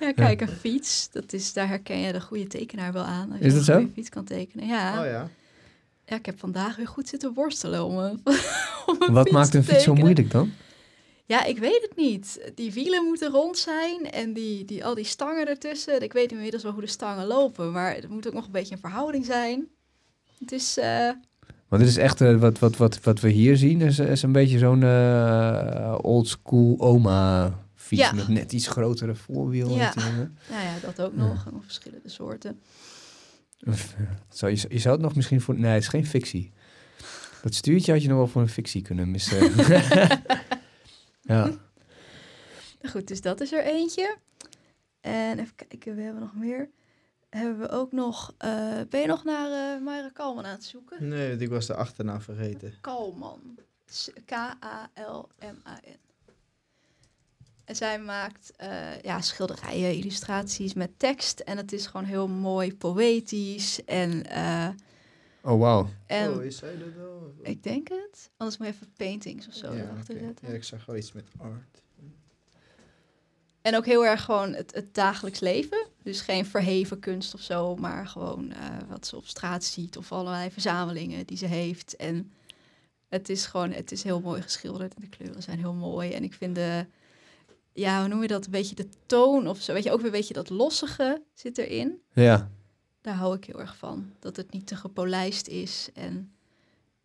Ja, kijk, een fiets. Dat is, daar herken je de goede tekenaar wel aan. Als je Is dat een zo? goede fiets kan tekenen. Ja. Oh ja. Ja, ik heb vandaag weer goed zitten worstelen om een, om een Wat maakt een fiets zo moeilijk dan? Ja, ik weet het niet. Die wielen moeten rond zijn en die, die, al die stangen ertussen. Ik weet inmiddels wel hoe de stangen lopen, maar het moet ook nog een beetje een verhouding zijn. Het is, eh, Want dit is echt, eh, wat, wat, wat, wat we hier zien, is, is een beetje zo'n eh old school oma fiets Ja. met net iets grotere voorwiel. Ja. nou ja, dat ook nog. En nog verschillende soorten. Zou je, je zou het nog misschien voor... Nee, het is geen fictie. Dat stuurtje had je nog wel voor een fictie kunnen missen. ja. Nou Goed, dus dat is er eentje. En even kijken, we hebben nog meer. Hebben we ook nog... eh, ben je nog naar eh Mayra Kalman aan het zoeken? Nee, want ik was de achternaam vergeten. Kalman. K-A-L-M-A-N. En zij maakt eh, ja, schilderijen, illustraties met tekst. En het is gewoon heel mooi poëtisch. En, eh, Oh, wauw. en oh, is zij dat wel? ik denk het. Anders moet je even paintings of zo ja, erachter zetten. ja, ik zag wel iets met art. En ook heel erg gewoon het, het dagelijks leven. Dus geen verheven kunst of zo, maar gewoon eh, wat ze op straat ziet of allerlei verzamelingen die ze heeft. En het is gewoon, het is heel mooi geschilderd en de kleuren zijn heel mooi. En ik vind de, ja, hoe noem je dat, een beetje de toon of zo. Weet je, ook weer een beetje dat lossige zit erin. Ja. Daar hou ik heel erg van. Dat het niet te gepolijst is. En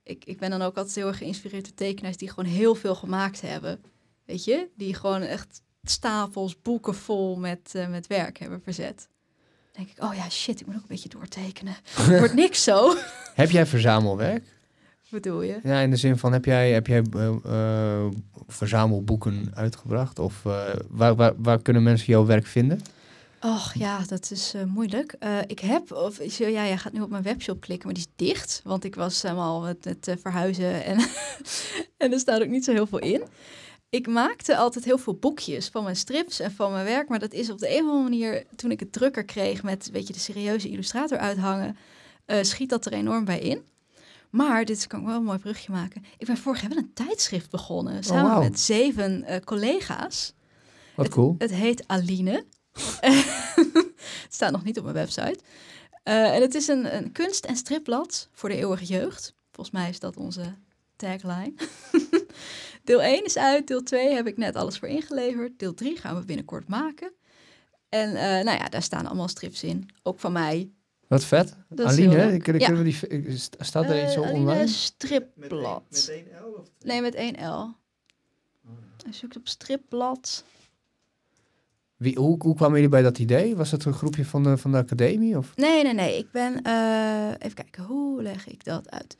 ik, ik ben dan ook altijd heel erg geïnspireerd door tekenaars die gewoon heel veel gemaakt hebben. Weet je? Die gewoon echt stapels boeken vol met, eh, met werk hebben verzet. Dan denk ik, oh ja, shit, ik moet ook een beetje doortekenen. Wordt niks zo. Heb jij verzamelwerk? Bedoel je? Ja, in de zin van, heb jij, heb jij eh, eh, verzamelboeken uitgebracht? Of eh, waar, waar, waar kunnen mensen jouw werk vinden? Och ja, dat is moeilijk. Ik heb, of ja, jij gaat nu op mijn webshop klikken, maar die is dicht. Want ik was helemaal met het eh, verhuizen en, en er staat ook niet zo heel veel in. Ik maakte altijd heel veel boekjes van mijn strips en van mijn werk. Maar dat is op de een of andere manier, toen ik het drukker kreeg met een beetje de serieuze illustrator uithangen, schiet dat er enorm bij in. Maar, dit kan ik wel een mooi brugje maken. Ik ben vorig jaar wel een tijdschrift begonnen, samen wauw. met zeven eh, collega's. Wat het, cool. Het heet Aline. het staat nog niet op mijn website. Eh, en het is een, een kunst- en stripblad voor de eeuwige jeugd. Volgens mij is dat onze tagline. deel 1 is uit, deel 2 heb ik net alles voor ingeleverd. Deel 3 gaan we binnenkort maken. En eh, nou ja, daar staan allemaal strips in. Ook van mij. Wat vet. Dat Aline. Kunnen, Ja. we die, st- staat er iets Eh, zo Aline online? stripblad. Met één L of Nee, met 1 L. Hij zoekt op stripblad. Wie, hoe, hoe kwamen jullie bij dat idee? Was het een groepje van de, van de academie? Of? Nee, nee, nee. Ik ben, eh, even kijken, hoe leg ik dat uit?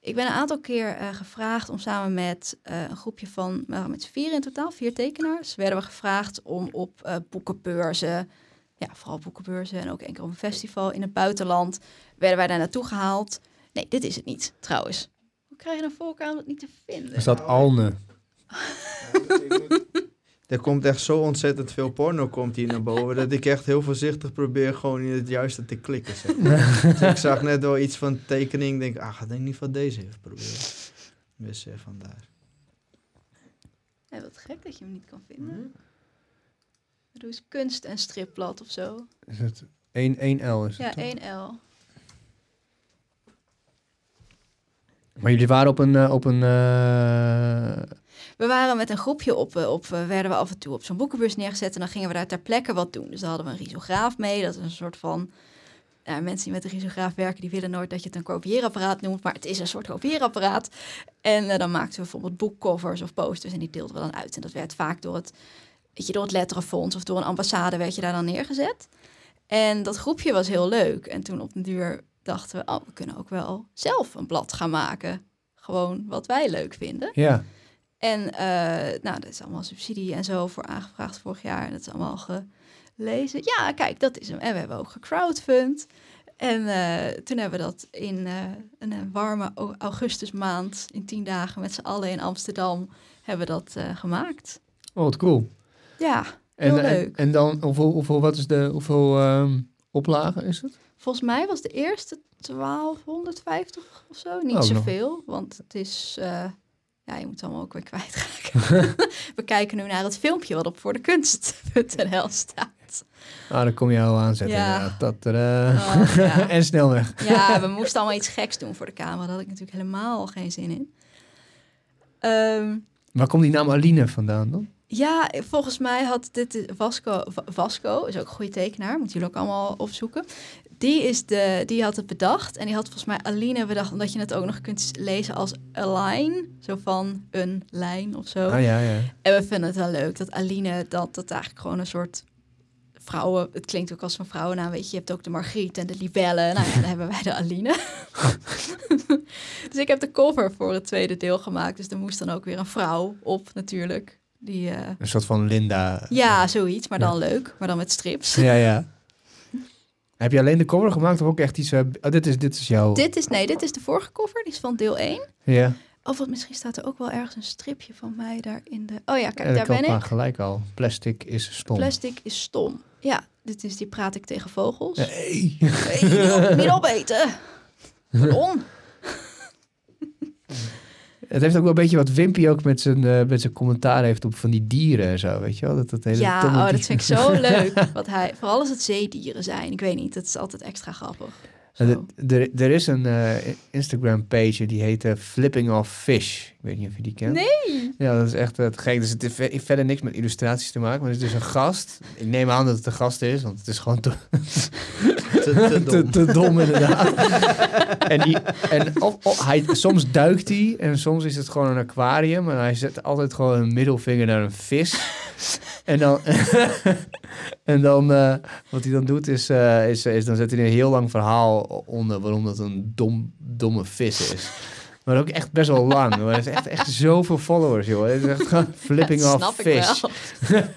Ik ben een aantal keer eh, gevraagd om samen met eh, een groepje van, met vier in totaal, vier tekenaars, werden we gevraagd om op eh, boekenbeurzen, ja, vooral boekenbeurzen en ook op een festival in het buitenland, werden wij daar naartoe gehaald. Nee, dit is het niet, trouwens. Hoe krijg je nou voor elkaar om het niet te vinden? Er staat Alne. Er komt echt zo ontzettend veel porno komt hier naar boven, dat ik echt heel voorzichtig probeer gewoon in het juiste te klikken. Zeg. Dus ik zag net wel iets van tekening, denk ah, ga ik in ieder geval deze even proberen. Dus eh, vandaar. Ja, wat gek dat je hem niet kan vinden. Doe eens kunst en stripblad of zo. Is het 1, 1L? Is Ja, toch? 1L. Maar jullie waren op een... eh, op een eh, We we waren met een groepje op, eh, op werden we af en toe op zo'n boekenbus neergezet en dan gingen we daar ter plekke wat doen. Dus dan hadden we een risograaf mee, dat is een soort van mensen die met een risograaf werken, die willen nooit dat je het een kopieerapparaat noemt, maar het is een soort kopieerapparaat. En dan maakten we bijvoorbeeld boekcovers of posters en die deelden we dan uit. En dat werd vaak door het, weet je, door het letterenfonds of door een ambassade werd je daar dan neergezet. En dat groepje was heel leuk. En toen op den duur dachten we, oh, we kunnen ook wel zelf een blad gaan maken. Gewoon wat wij leuk vinden. Ja. En eh, nou, dat is allemaal subsidie en zo voor aangevraagd vorig jaar. En dat is allemaal gelezen. Ja, kijk, dat is hem. En we hebben ook gecrowdfund. En eh, toen hebben we dat in eh, een warme au- augustusmaand, in tien dagen met z'n allen in Amsterdam, hebben we dat gemaakt. Oh, wat cool. Ja, En, Heel en, leuk. en dan, hoeveel, hoeveel, wat is de, hoeveel ehm, oplagen is het? volgens mij was de eerste 1250 of zo. Niet Oh, nog. zoveel, want het is... eh, ja, je moet het allemaal ook weer kwijtraken. we kijken nu naar het filmpje wat op voor de kunst.nl staat. Ah, dan kom je al aanzetten. Ja. Ja. Dat, eh, Oh, ja. en snel weg. Ja, we moesten allemaal iets geks doen voor de camera. Daar had ik natuurlijk helemaal geen zin in. Ehm, Waar komt die naam Aline vandaan dan? Ja, volgens mij had dit Vasco, Va- Vasco is ook een goede tekenaar, moeten jullie ook allemaal opzoeken. Die, is de, die had het bedacht en die had volgens mij Aline bedacht, omdat je het ook nog kunt lezen als a line, zo van een lijn of zo. Ah ja, ja. En we vinden het wel leuk dat Aline, dat dat eigenlijk gewoon een soort vrouwen, het klinkt ook als een vrouwennaam, weet je. Je hebt ook de Margriet en de Libelle. Nou ja, dan hebben wij de Aline. dus ik heb de cover voor het tweede deel gemaakt. Dus er moest dan ook weer een vrouw op natuurlijk. Die, eh, Een soort van Linda. ja, zoiets, maar Ja. dan leuk. Maar dan met strips. Ja, ja. Heb je alleen de cover gemaakt of ook echt iets... oh, dit, is, dit is jouw... Dit is, nee, dit is de vorige cover. Die is van deel 1. Ja, Of wat, misschien staat er ook wel ergens een stripje van mij daar in de... Oh ja, kijk, daar ben ik. gelijk al. Plastic is stom. Plastic is stom. Ja, dit is die praat ik tegen vogels. Hey. Hey, niet, op- niet opeten. Pardon. Het heeft ook wel een beetje wat Wimpy ook met zijn, eh, met zijn commentaar heeft op van die dieren en zo, weet je wel? Dat, dat hele Ja, oh, dat vind ik zo leuk. Wat hij, vooral als het zeedieren zijn. Ik weet niet, dat is altijd extra grappig. Nou, Er is een eh, Instagram page die heet eh, Flipping Off Fish. Ik weet niet of je die kent. Nee. Ja, dat is echt het gek. Dus het heeft ve- verder niks met illustraties te maken. Maar het is dus een gast. Ik neem aan dat het een gast is, want het is gewoon te, Te, dom. te dom inderdaad. en die, en of, of- hij, soms duikt hij en soms is het gewoon een aquarium. En hij zet altijd gewoon een middelvinger naar een vis. En dan, en dan eh, wat hij dan doet is, eh, is, is, dan zet hij een heel lang verhaal onder waarom dat een dom, domme vis is. Maar ook echt best wel lang. Maar het is echt, echt zoveel followers, joh. Het is echt gewoon flipping off snap ik wel.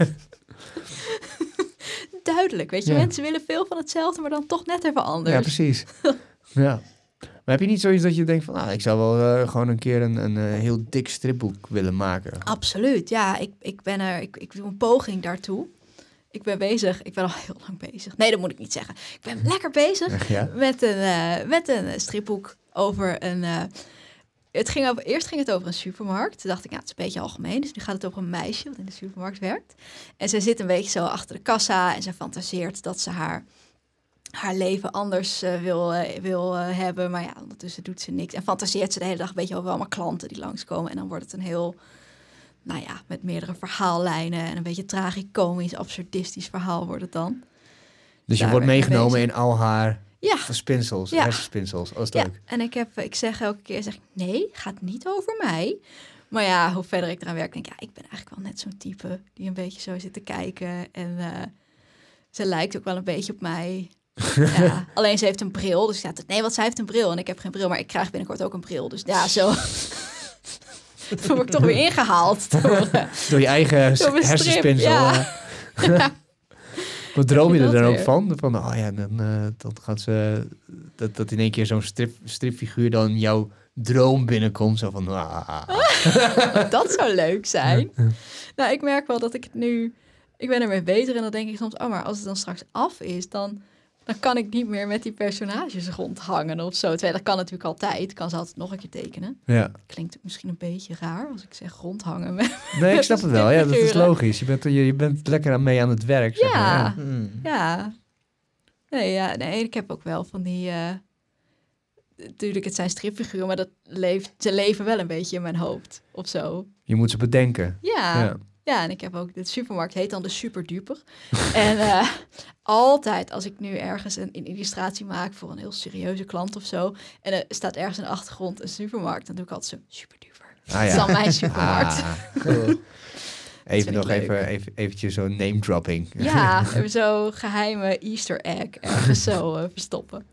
Duidelijk, weet je. Ja. Mensen willen veel van hetzelfde, maar dan toch net even anders. Ja, precies. ja. Maar heb je niet zoiets dat je denkt van, ah, ik zou wel eh, gewoon een keer een, een eh, heel dik stripboek willen maken? Absoluut, ja. Ik, ik ben er, ik, ik doe een poging daartoe. Ik ben bezig, ik ben al heel lang bezig. Nee, dat moet ik niet zeggen. Ik ben lekker bezig ja? met een, eh, met een stripboek over een... het ging over, eerst ging het over een supermarkt. Toen dacht ik, ja, het is een beetje algemeen. Dus nu gaat het over een meisje wat in de supermarkt werkt. En zij zit een beetje zo achter de kassa en ze fantaseert dat ze haar, haar leven anders eh, wil, eh, wil eh, hebben. Maar ja, ondertussen doet ze niks. En fantaseert ze de hele dag een beetje over allemaal klanten die langskomen. En dan wordt het een heel, nou ja, met meerdere verhaallijnen en een beetje tragicomisch, absurdistisch verhaal wordt het dan. Dus je wordt meegenomen in al haar Ja, spinsels, Ja. hersenspinsels. Dat is Ja, leuk. en ik, heb, ik zeg elke keer, zeg ik, nee, gaat niet over mij. Maar ja, hoe verder ik eraan werk, denk ik, ja, ik ben eigenlijk wel net zo'n type die een beetje zo zit te kijken. En eh, ze lijkt ook wel een beetje op mij. ja, alleen ze heeft een bril, dus ja, nee, want zij heeft een bril en ik heb geen bril, maar ik krijg binnenkort ook een bril. Dus ja, zo Toen word ik toch weer ingehaald. Door, Door je eigen hersenspinsel. ja. eh. Wat droom je er dan dat ook weer? van? Van, oh ja, dan, eh, dan gaat ze... Dat, dat in één keer zo'n strip, stripfiguur dan jouw droom binnenkomt. Zo van... Ah. dat zou leuk zijn. Nou, ik merk wel dat ik het nu... Ik ben ermee bezig en dan denk ik soms... Oh, maar als het dan straks af is, dan, dan kan ik niet meer met die personages rondhangen of zo. Terwijl dat kan natuurlijk altijd. Ik kan ze altijd nog een keer tekenen. Ja. Klinkt misschien een beetje raar als ik zeg rondhangen. Met... Nee, ik snap het wel. Ja, dat is logisch. Je bent, je, je bent lekker aan mee aan het werk. Zeg Ja. maar. Hmm. Ja. Nee, ja, nee, ik heb ook wel van die... eh, natuurlijk, het zijn stripfiguren, maar dat leeft, ze leven wel een beetje in mijn hoofd of zo. Je moet ze bedenken. Ja, ja. Ja. en ik heb ook, de supermarkt heet dan de Superduper. en eh, altijd als ik nu ergens een, een illustratie maak voor een heel serieuze klant of zo, en er staat ergens in de achtergrond een supermarkt, dan doe ik altijd zo Superduper. Ah, Dat is dan mijn supermarkt. Ah, Cool. even nog even, even, eventjes zo'n name dropping. Ja, zo geheime Easter egg ergens zo eh, verstoppen.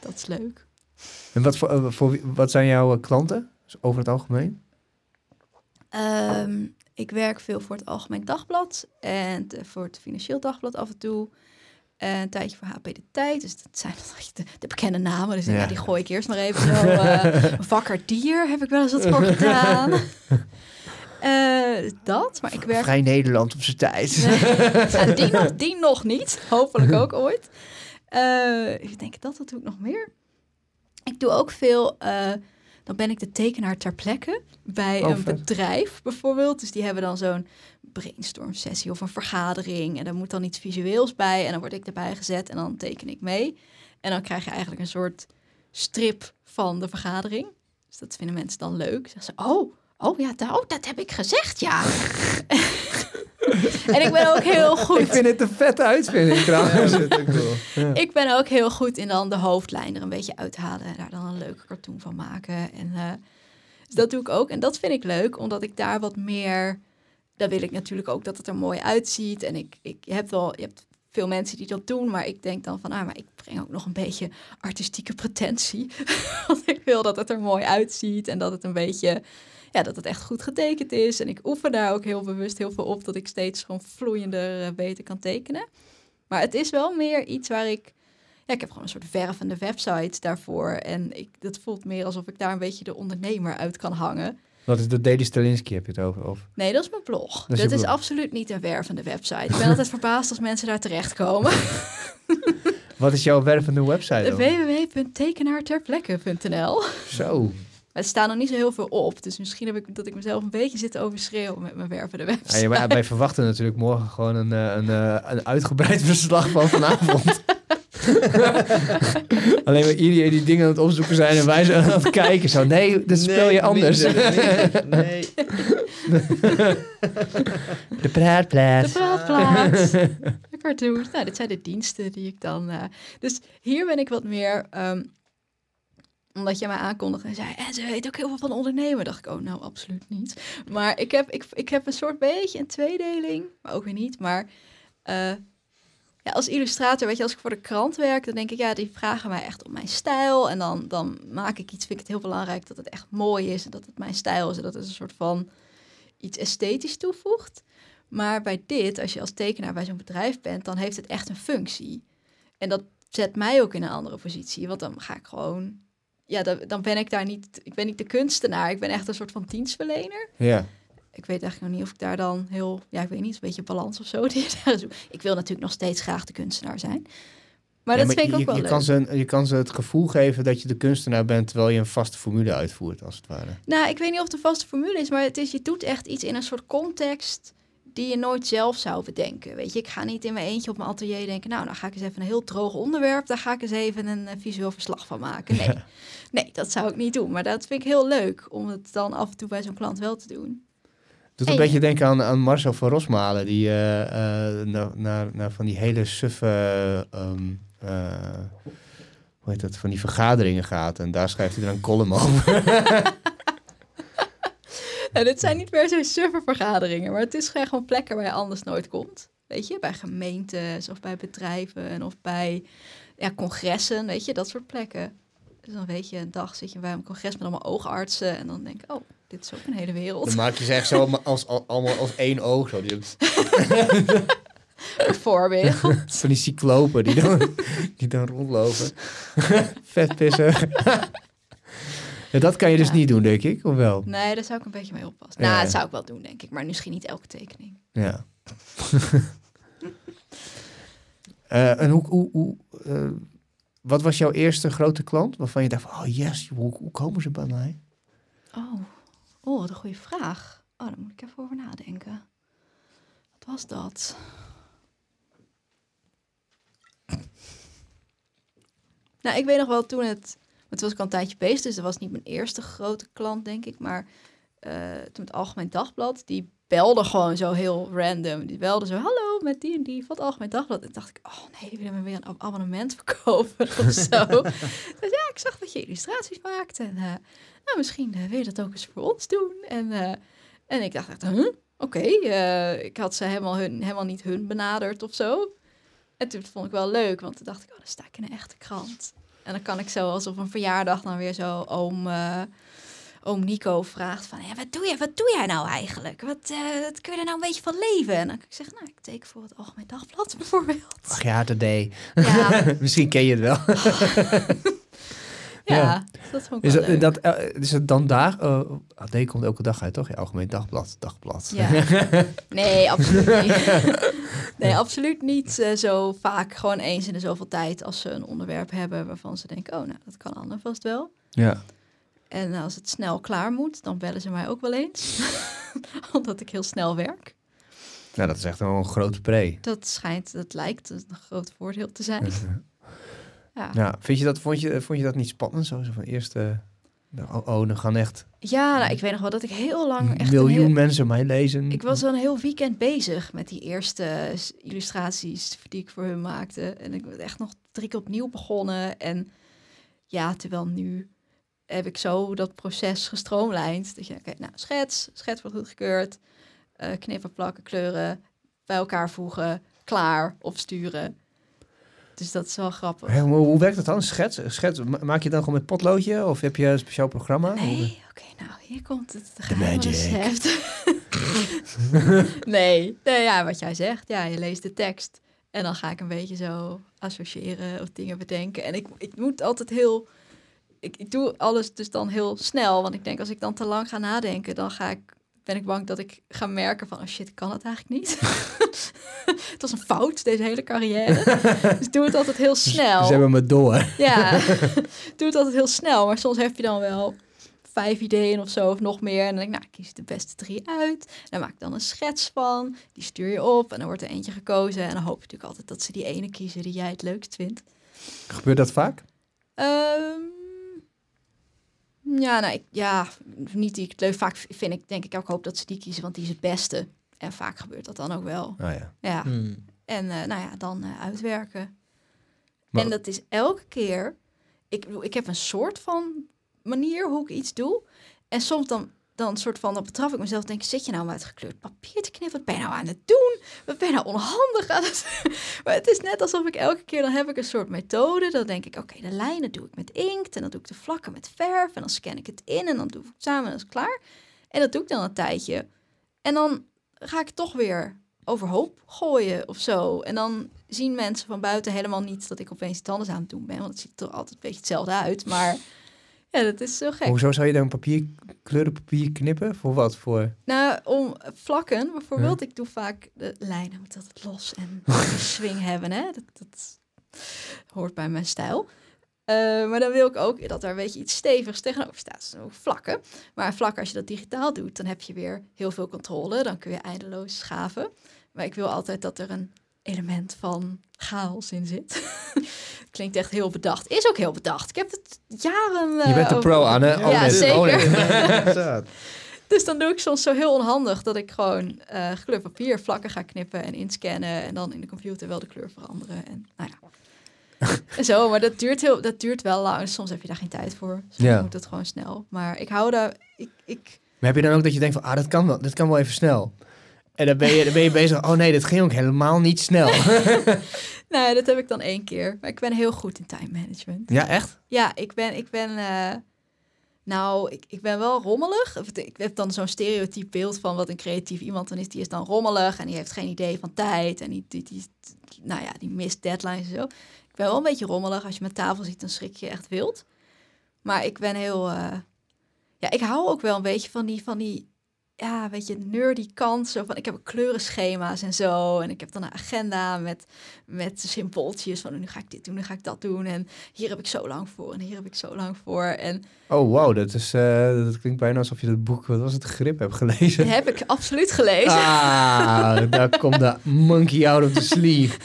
Dat is leuk. En wat, voor, eh, voor, wat zijn jouw klanten? Over het algemeen? Ehm, ik werk veel voor het Algemeen Dagblad en voor het Financieel Dagblad af en toe. En een tijdje voor HP De Tijd. Dus dat zijn de, de bekende namen. Dus Ja. ja, die gooi ik eerst maar even zo. eh wakker dier heb ik wel eens wat voor gedaan. Eh, dat, maar ik werk... Vrij Nederland op zijn tijd. Ja, die, nog, die nog niet. Hopelijk ook ooit. Eh, ik denk dat, wat doe ik nog meer? Ik doe ook veel... dan ben ik de tekenaar ter plekke bij een bedrijf bijvoorbeeld. Dus die hebben dan zo'n brainstorm sessie of een vergadering. En daar moet dan iets visueels bij. En dan word ik erbij gezet en dan teken ik mee. En dan krijg je eigenlijk een soort strip van de vergadering. Dus dat vinden mensen dan leuk. Zeggen ze, oh, oh ja, da- oh, dat heb ik gezegd, ja. en ik ben ook heel goed. Ik vind het een vette uitvinding Ja, trouwens. dat cool. Ik ben ook heel goed in dan de hoofdlijn er een beetje uithalen en daar dan een leuke cartoon van maken. En eh, dus dat doe ik ook. En dat vind ik leuk, omdat ik daar wat meer. Daar wil ik natuurlijk ook dat het er mooi uitziet. En ik, ik je hebt wel, je hebt veel mensen die dat doen, maar ik denk dan van, ah, maar ik breng ook nog een beetje artistieke pretentie. Want ik wil dat het er mooi uitziet en dat het een beetje, ja, dat het echt goed getekend is. En ik oefen daar ook heel bewust heel veel op, dat ik steeds gewoon vloeiender eh, beter kan tekenen. Maar het is wel meer iets waar ik ja, ik heb gewoon een soort vervende website daarvoor. En ik, dat voelt meer alsof ik daar een beetje de ondernemer uit kan hangen. Wat is de Daily Stalinsky heb je het over? Of? Nee, dat is mijn blog. Dat Dat is is, je blog. absoluut niet een wervende website. Ik ben altijd verbaasd als mensen daar terechtkomen. Wat is jouw wervende website www.tekenaarterplekke.nl Zo. Er staan nog niet zo heel veel op. Dus misschien heb ik dat ik mezelf een beetje zit overschreeuwen met mijn wervende website. ja, maar wij verwachten natuurlijk morgen gewoon een, eh, een, eh, een uitgebreid verslag van vanavond. Alleen maar iedereen die dingen aan het opzoeken zijn en wij zijn aan het kijken. Zo, nee, dat speel je Nee, anders. minder. Nee. De praatplaats. De praatplaats. De cartoons. Nou, dit zijn de diensten die ik dan... eh, dus hier ben ik wat meer... ehm, omdat jij mij aankondigde en zei... En ze weet ook heel veel van ondernemen. dacht ik, oh, nou, absoluut niet. Maar ik heb, ik, ik heb een soort beetje een tweedeling. Maar ook weer niet. Maar eh, ja, als illustrator, weet je, als ik voor de krant werk... dan denk ik, ja, die vragen mij echt om mijn stijl. En dan, dan maak ik iets, vind ik het heel belangrijk... dat het echt mooi is en dat het mijn stijl is. En dat het een soort van iets esthetisch toevoegt. Maar bij dit, als je als tekenaar bij zo'n bedrijf bent, dan heeft het echt een functie. En dat zet mij ook in een andere positie. Want dan ga ik gewoon. Ja, dan, dan ben ik daar niet. Ik ben niet de kunstenaar. Ik ben echt een soort van dienstverlener. Ja. Ik weet eigenlijk nog niet of ik daar dan heel. Ja, ik weet niet, een beetje balans of zo. Ik wil natuurlijk nog steeds graag de kunstenaar zijn. Maar Ja, dat vind ik je, ook wel je, leuk. kan ze, een- je kan ze het gevoel geven dat je de kunstenaar bent... terwijl je een vaste formule uitvoert, als het ware. Nou, ik weet niet of het een vaste formule is, maar het is, je doet echt iets in een soort context die je nooit zelf zou bedenken. Weet je, ik ga niet in mijn eentje op mijn atelier denken, nou, dan ga ik eens even een heel droog onderwerp, daar ga ik eens even een eh, visueel verslag van maken. Nee. nee, dat zou ik niet doen. Maar dat vind ik heel leuk om het dan af en toe bij zo'n klant wel te doen. doet En een je- beetje denken aan, aan Marcel van Rosmalen... die eh, eh, naar, naar, naar van die hele suffe... ehm, eh, hoe heet dat? Van die vergaderingen gaat. En daar schrijft hij dan een column over. En dit zijn niet per se suffe vergaderingen, maar het is gewoon plekken waar je anders nooit komt. Weet je, bij gemeentes of bij bedrijven of bij ja, congressen, weet je, dat soort plekken. Dus dan weet je, een dag zit je bij een congres met allemaal oogartsen en dan denk ik, oh, dit is ook een hele wereld. Dan maak je ze echt zo als, als, allemaal als één oog. Zo. Die, Bijvoorbeeld. van die cyclopen die dan, die dan rondlopen. Vet pissen. Ja, dat kan je dus Ja. niet doen, denk ik. Of wel? Nee, daar zou ik een beetje mee oppassen. Nou, dat zou ik wel doen, denk ik. Maar misschien niet elke tekening. Ja. Eh, en hoe, hoe, hoe, eh, wat was jouw eerste grote klant waarvan je dacht van, oh yes, hoe, hoe komen ze bij mij? Oh. oh, wat een goede vraag. Oh, daar moet ik even over nadenken. Wat was dat? Nou, ik weet nog wel toen het Maar toen was ik al een tijdje bezig, dus dat was niet mijn eerste grote klant, denk ik. Maar eh, toen het Algemeen Dagblad, die belde gewoon zo heel random. Die belde zo, hallo, met die en die van het Algemeen Dagblad. En dacht ik, oh nee, willen me weer een abonnement verkopen of zo. dus ja, ik zag dat je illustraties maakt. En eh, nou, misschien eh, wil je dat ook eens voor ons doen. En, en ik dacht echt, oké. ik had ze helemaal, hun, helemaal niet hun benaderd of zo. En toen vond ik wel leuk, want toen dacht ik, oh, dan sta ik in een echte krant. En dan kan ik zo als op een verjaardag dan weer zo oom, eh, oom Nico vraagt van... Ja, wat, doe jij, wat doe jij nou eigenlijk? Wat, eh, wat kun je er nou een beetje van leven? En dan kan ik zeggen, nou, ik teken voor het Algemeen Dagblad bijvoorbeeld. Ach ja, deed. Ja, Misschien ken je het wel. ja, Ja. dat vond ik Is wel dat, eh, is het dan daar? Uh, AD komt elke dag uit, toch? Ja, Algemeen Dagblad. Dagblad. Ja. Nee, absoluut niet. Nee, absoluut niet eh, zo vaak. Gewoon eens in de zoveel tijd als ze een onderwerp hebben waarvan ze denken, oh, nou, dat kan Anne vast wel. ja. En als het snel klaar moet, dan bellen ze mij ook wel eens. Omdat ik heel snel werk. Nou, dat is echt wel een grote pre. Dat schijnt, dat lijkt een groot voordeel te zijn. Ja, Ja, vind je dat, vond, je, vond je dat niet spannend? Zo, zo van eerst, eh, nou, oh, oh, dan gaan echt ja nou, ik weet nog wel dat ik heel lang echt miljoen heel- mensen mij lezen. Ik was al een heel weekend bezig met die eerste illustraties die ik voor hun maakte. En ik ben echt nog drie keer opnieuw begonnen. En ja, terwijl nu heb ik zo dat proces gestroomlijnd. Dat je, oké, nou, schets, schets wordt goedgekeurd. eh knippen, plakken, kleuren, bij elkaar voegen, klaar, opsturen. Dus dat is wel grappig. Maar hoe werkt dat dan? Schets? Schets? ma- Maak je het dan gewoon met potloodje? Of heb je een speciaal programma? Nee, oké, nou, hier komt het geheime magic. nee, nee, ja, wat jij zegt. Ja, je leest de tekst. En dan ga ik een beetje zo associëren of dingen bedenken. En ik, ik moet altijd heel... Ik, ik doe alles dus dan heel snel. Want ik denk, als ik dan te lang ga nadenken... dan ga ik, ben ik bang dat ik ga merken van... oh shit, ik kan het eigenlijk niet. het was een fout, deze hele carrière. dus ik doe het altijd heel snel. Ze hebben me door. Ja, doe het altijd heel snel. Maar soms heb je dan wel vijf ideeën of zo, of nog meer. En dan denk ik, nou, ik kies de beste drie uit. Daar maak ik dan een schets van. Die stuur je op en dan wordt er eentje gekozen. En dan hoop je natuurlijk altijd dat ze die ene kiezen die jij het leukst vindt. Gebeurt dat vaak? Ehm, ja, nou, ik, ja, niet die ik het leuk. Vaak vind ik, denk ik ook, hoop dat ze die kiezen, want die is het beste. En vaak gebeurt dat dan ook wel. Oh ja. Ja. Hmm. En eh, nou ja, dan eh, uitwerken. Maar- En dat is elke keer. Ik, ik heb een soort van manier hoe ik iets doe. En soms dan, dan soort van, dan betraf ik mezelf. Denk, zit je nou met gekleurd papier te knippen? Wat ben je nou aan het doen? Wat ben je nou onhandig aan het Maar het is net alsof ik elke keer, dan heb ik een soort methode. Dan denk ik, oké, de lijnen doe ik met inkt. En dan doe ik de vlakken met verf. En dan scan ik het in. En dan doe ik het samen en dat is klaar. En dat doe ik dan een tijdje. En dan ga ik toch weer overhoop gooien of zo. En dan zien mensen van buiten helemaal niet dat ik opeens iets anders aan het doen ben. Want het ziet er altijd een beetje hetzelfde uit. Maar ja, dat is zo gek. Hoezo zou je dan papier, kleurenpapier knippen? Voor wat? Voor... Nou, om vlakken bijvoorbeeld. Ik doe vaak de lijnen moet altijd los en swing hebben. Hè? Dat, dat hoort bij mijn stijl. Eh, maar dan wil ik ook dat er een beetje iets stevigs tegenover staat. Zo vlakken. Maar vlak als je dat digitaal doet, dan heb je weer heel veel controle. Dan kun je eindeloos schaven. Maar ik wil altijd dat er een element van chaos in zit. Klinkt echt heel bedacht. Is ook heel bedacht. Ik heb het jaren... eh, Je bent de over- pro, Anne. Ja, Oh, Ja, nee, zeker. oh, nee. Dus dan doe ik soms zo heel onhandig dat ik gewoon eh gekleurd papier vlakken ga knippen en inscannen en dan in de computer wel de kleur veranderen. En nou ja. en zo, maar dat duurt, heel, dat duurt wel lang. Soms heb je daar geen tijd voor. Soms Ja. moet het gewoon snel. Maar ik hou daar. Ik, ik, Maar heb je dan ook dat je denkt van, ah, dat kan wel, dat kan wel even snel. En dan ben je, dan ben je bezig, oh nee, dat ging ook helemaal niet snel. nou, dat heb ik dan één keer. Maar ik ben heel goed in time management. ja, echt? Ja, ik ben, ik ben, eh, nou, ik, ik ben wel rommelig. Ik heb dan zo'n stereotyp beeld van wat een creatief iemand dan is. Die is dan rommelig en die heeft geen idee van tijd. En die, die, die nou ja, die mist deadlines en zo. Ik ben wel een beetje rommelig. Als je mijn tafel ziet, dan schrik je echt wild. Maar ik ben heel, eh, ja, ik hou ook wel een beetje van die, van die ja, weet je, nerdy kant. Zo van, ik heb kleurenschema's en zo. En ik heb dan een agenda met, met symbooltjes van, nu ga ik dit doen, nu ga ik dat doen. En hier heb ik zo lang voor en hier heb ik zo lang voor. En Oh, wow, dat, is, eh, dat klinkt bijna alsof je dat boek, wat was het, Grip, hebt gelezen. heb ik absoluut gelezen. Ah, daar komt de monkey out of the sleeve.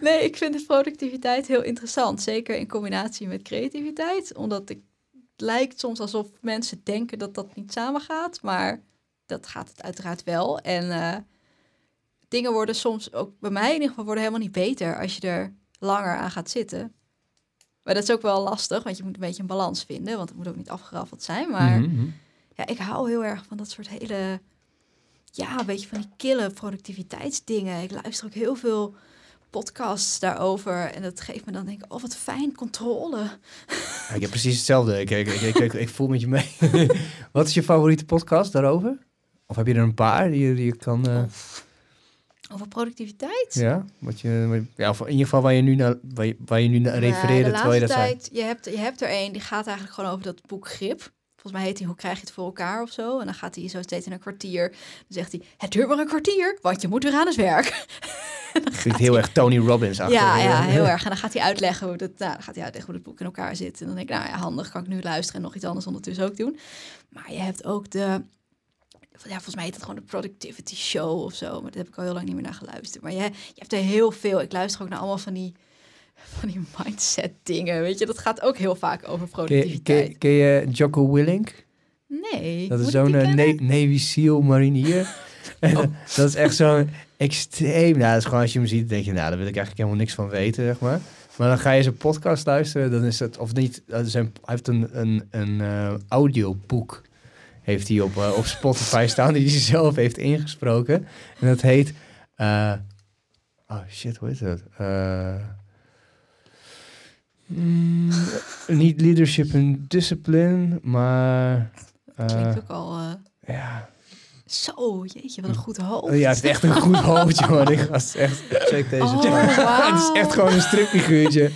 Nee, ik vind de productiviteit heel interessant. Zeker in combinatie met creativiteit. Omdat ik, lijkt soms alsof mensen denken dat dat niet samengaat. Maar dat gaat het uiteraard wel. En eh, dingen worden soms, ook bij mij in ieder geval, worden helemaal niet beter als je er langer aan gaat zitten. Maar dat is ook wel lastig, want je moet een beetje een balans vinden. Want het moet ook niet afgeraffeld zijn. Maar Mhm. ja, ik hou heel erg van dat soort hele, ja, een beetje van die kille productiviteitsdingen. Ik luister ook heel veel podcasts daarover. En dat geeft me dan denk ik, oh wat fijn, controle. Ja, ik heb precies hetzelfde. Ik, ik, ik, ik, voel met je mee. Wat is je favoriete podcast daarover? Of heb je er een paar die, je- die je kan... eh, Over productiviteit? ja, wat je, ja, in ieder geval waar je nu naar, waar je, waar je nu naar de terwijl je dat zei. tijd, je hebt, je hebt er een, die gaat eigenlijk gewoon over dat boek Grip. Volgens mij heet hij Hoe krijg je het voor elkaar of zo. En dan gaat hij zo steeds in een kwartier. Dan zegt hij, het duurt maar een kwartier, want je moet weer aan het werk. Klinkt heel erg Tony Robbins achter. Ja, ja, heel erg. En dan gaat hij uitleggen hoe dat, nou, dan gaat hij uitleggen hoe het boek in elkaar zit. En dan denk ik, nou ja, handig, kan ik nu luisteren en nog iets anders ondertussen ook doen. Maar je hebt ook de, ja, volgens mij heet het gewoon de Productivity Show of zo. Maar daar heb ik al heel lang niet meer naar geluisterd. Maar je, je hebt er heel veel. Ik luister ook naar allemaal van die, van die mindset dingen. Weet je, dat gaat ook heel vaak over productiviteit. ken, ken je Jocko Willink? Nee. Dat is zo'n eh, Navy SEAL marinier. En, Oh. eh, Dat is echt zo'n extreem... Nou, dat is gewoon als je hem ziet, denk je, nou, daar wil ik eigenlijk helemaal niks van weten, zeg maar. Maar dan ga je zijn podcast luisteren, dan is het, of niet, dat is een, hij heeft een, een, een eh, audioboek, heeft hij op, eh, op Spotify staan, die hij zelf heeft ingesproken. En dat heet, eh, oh shit, hoe heet dat? Eh, mm, niet leadership en discipline, maar... eh, Klinkt ook al... eh, ja, zo, jeetje, wat een goed hoofd. Oh ja, het is echt een goed hoofdje, man. Die gast is echt... Check deze. Oh. Het is echt gewoon een stripfiguurtje.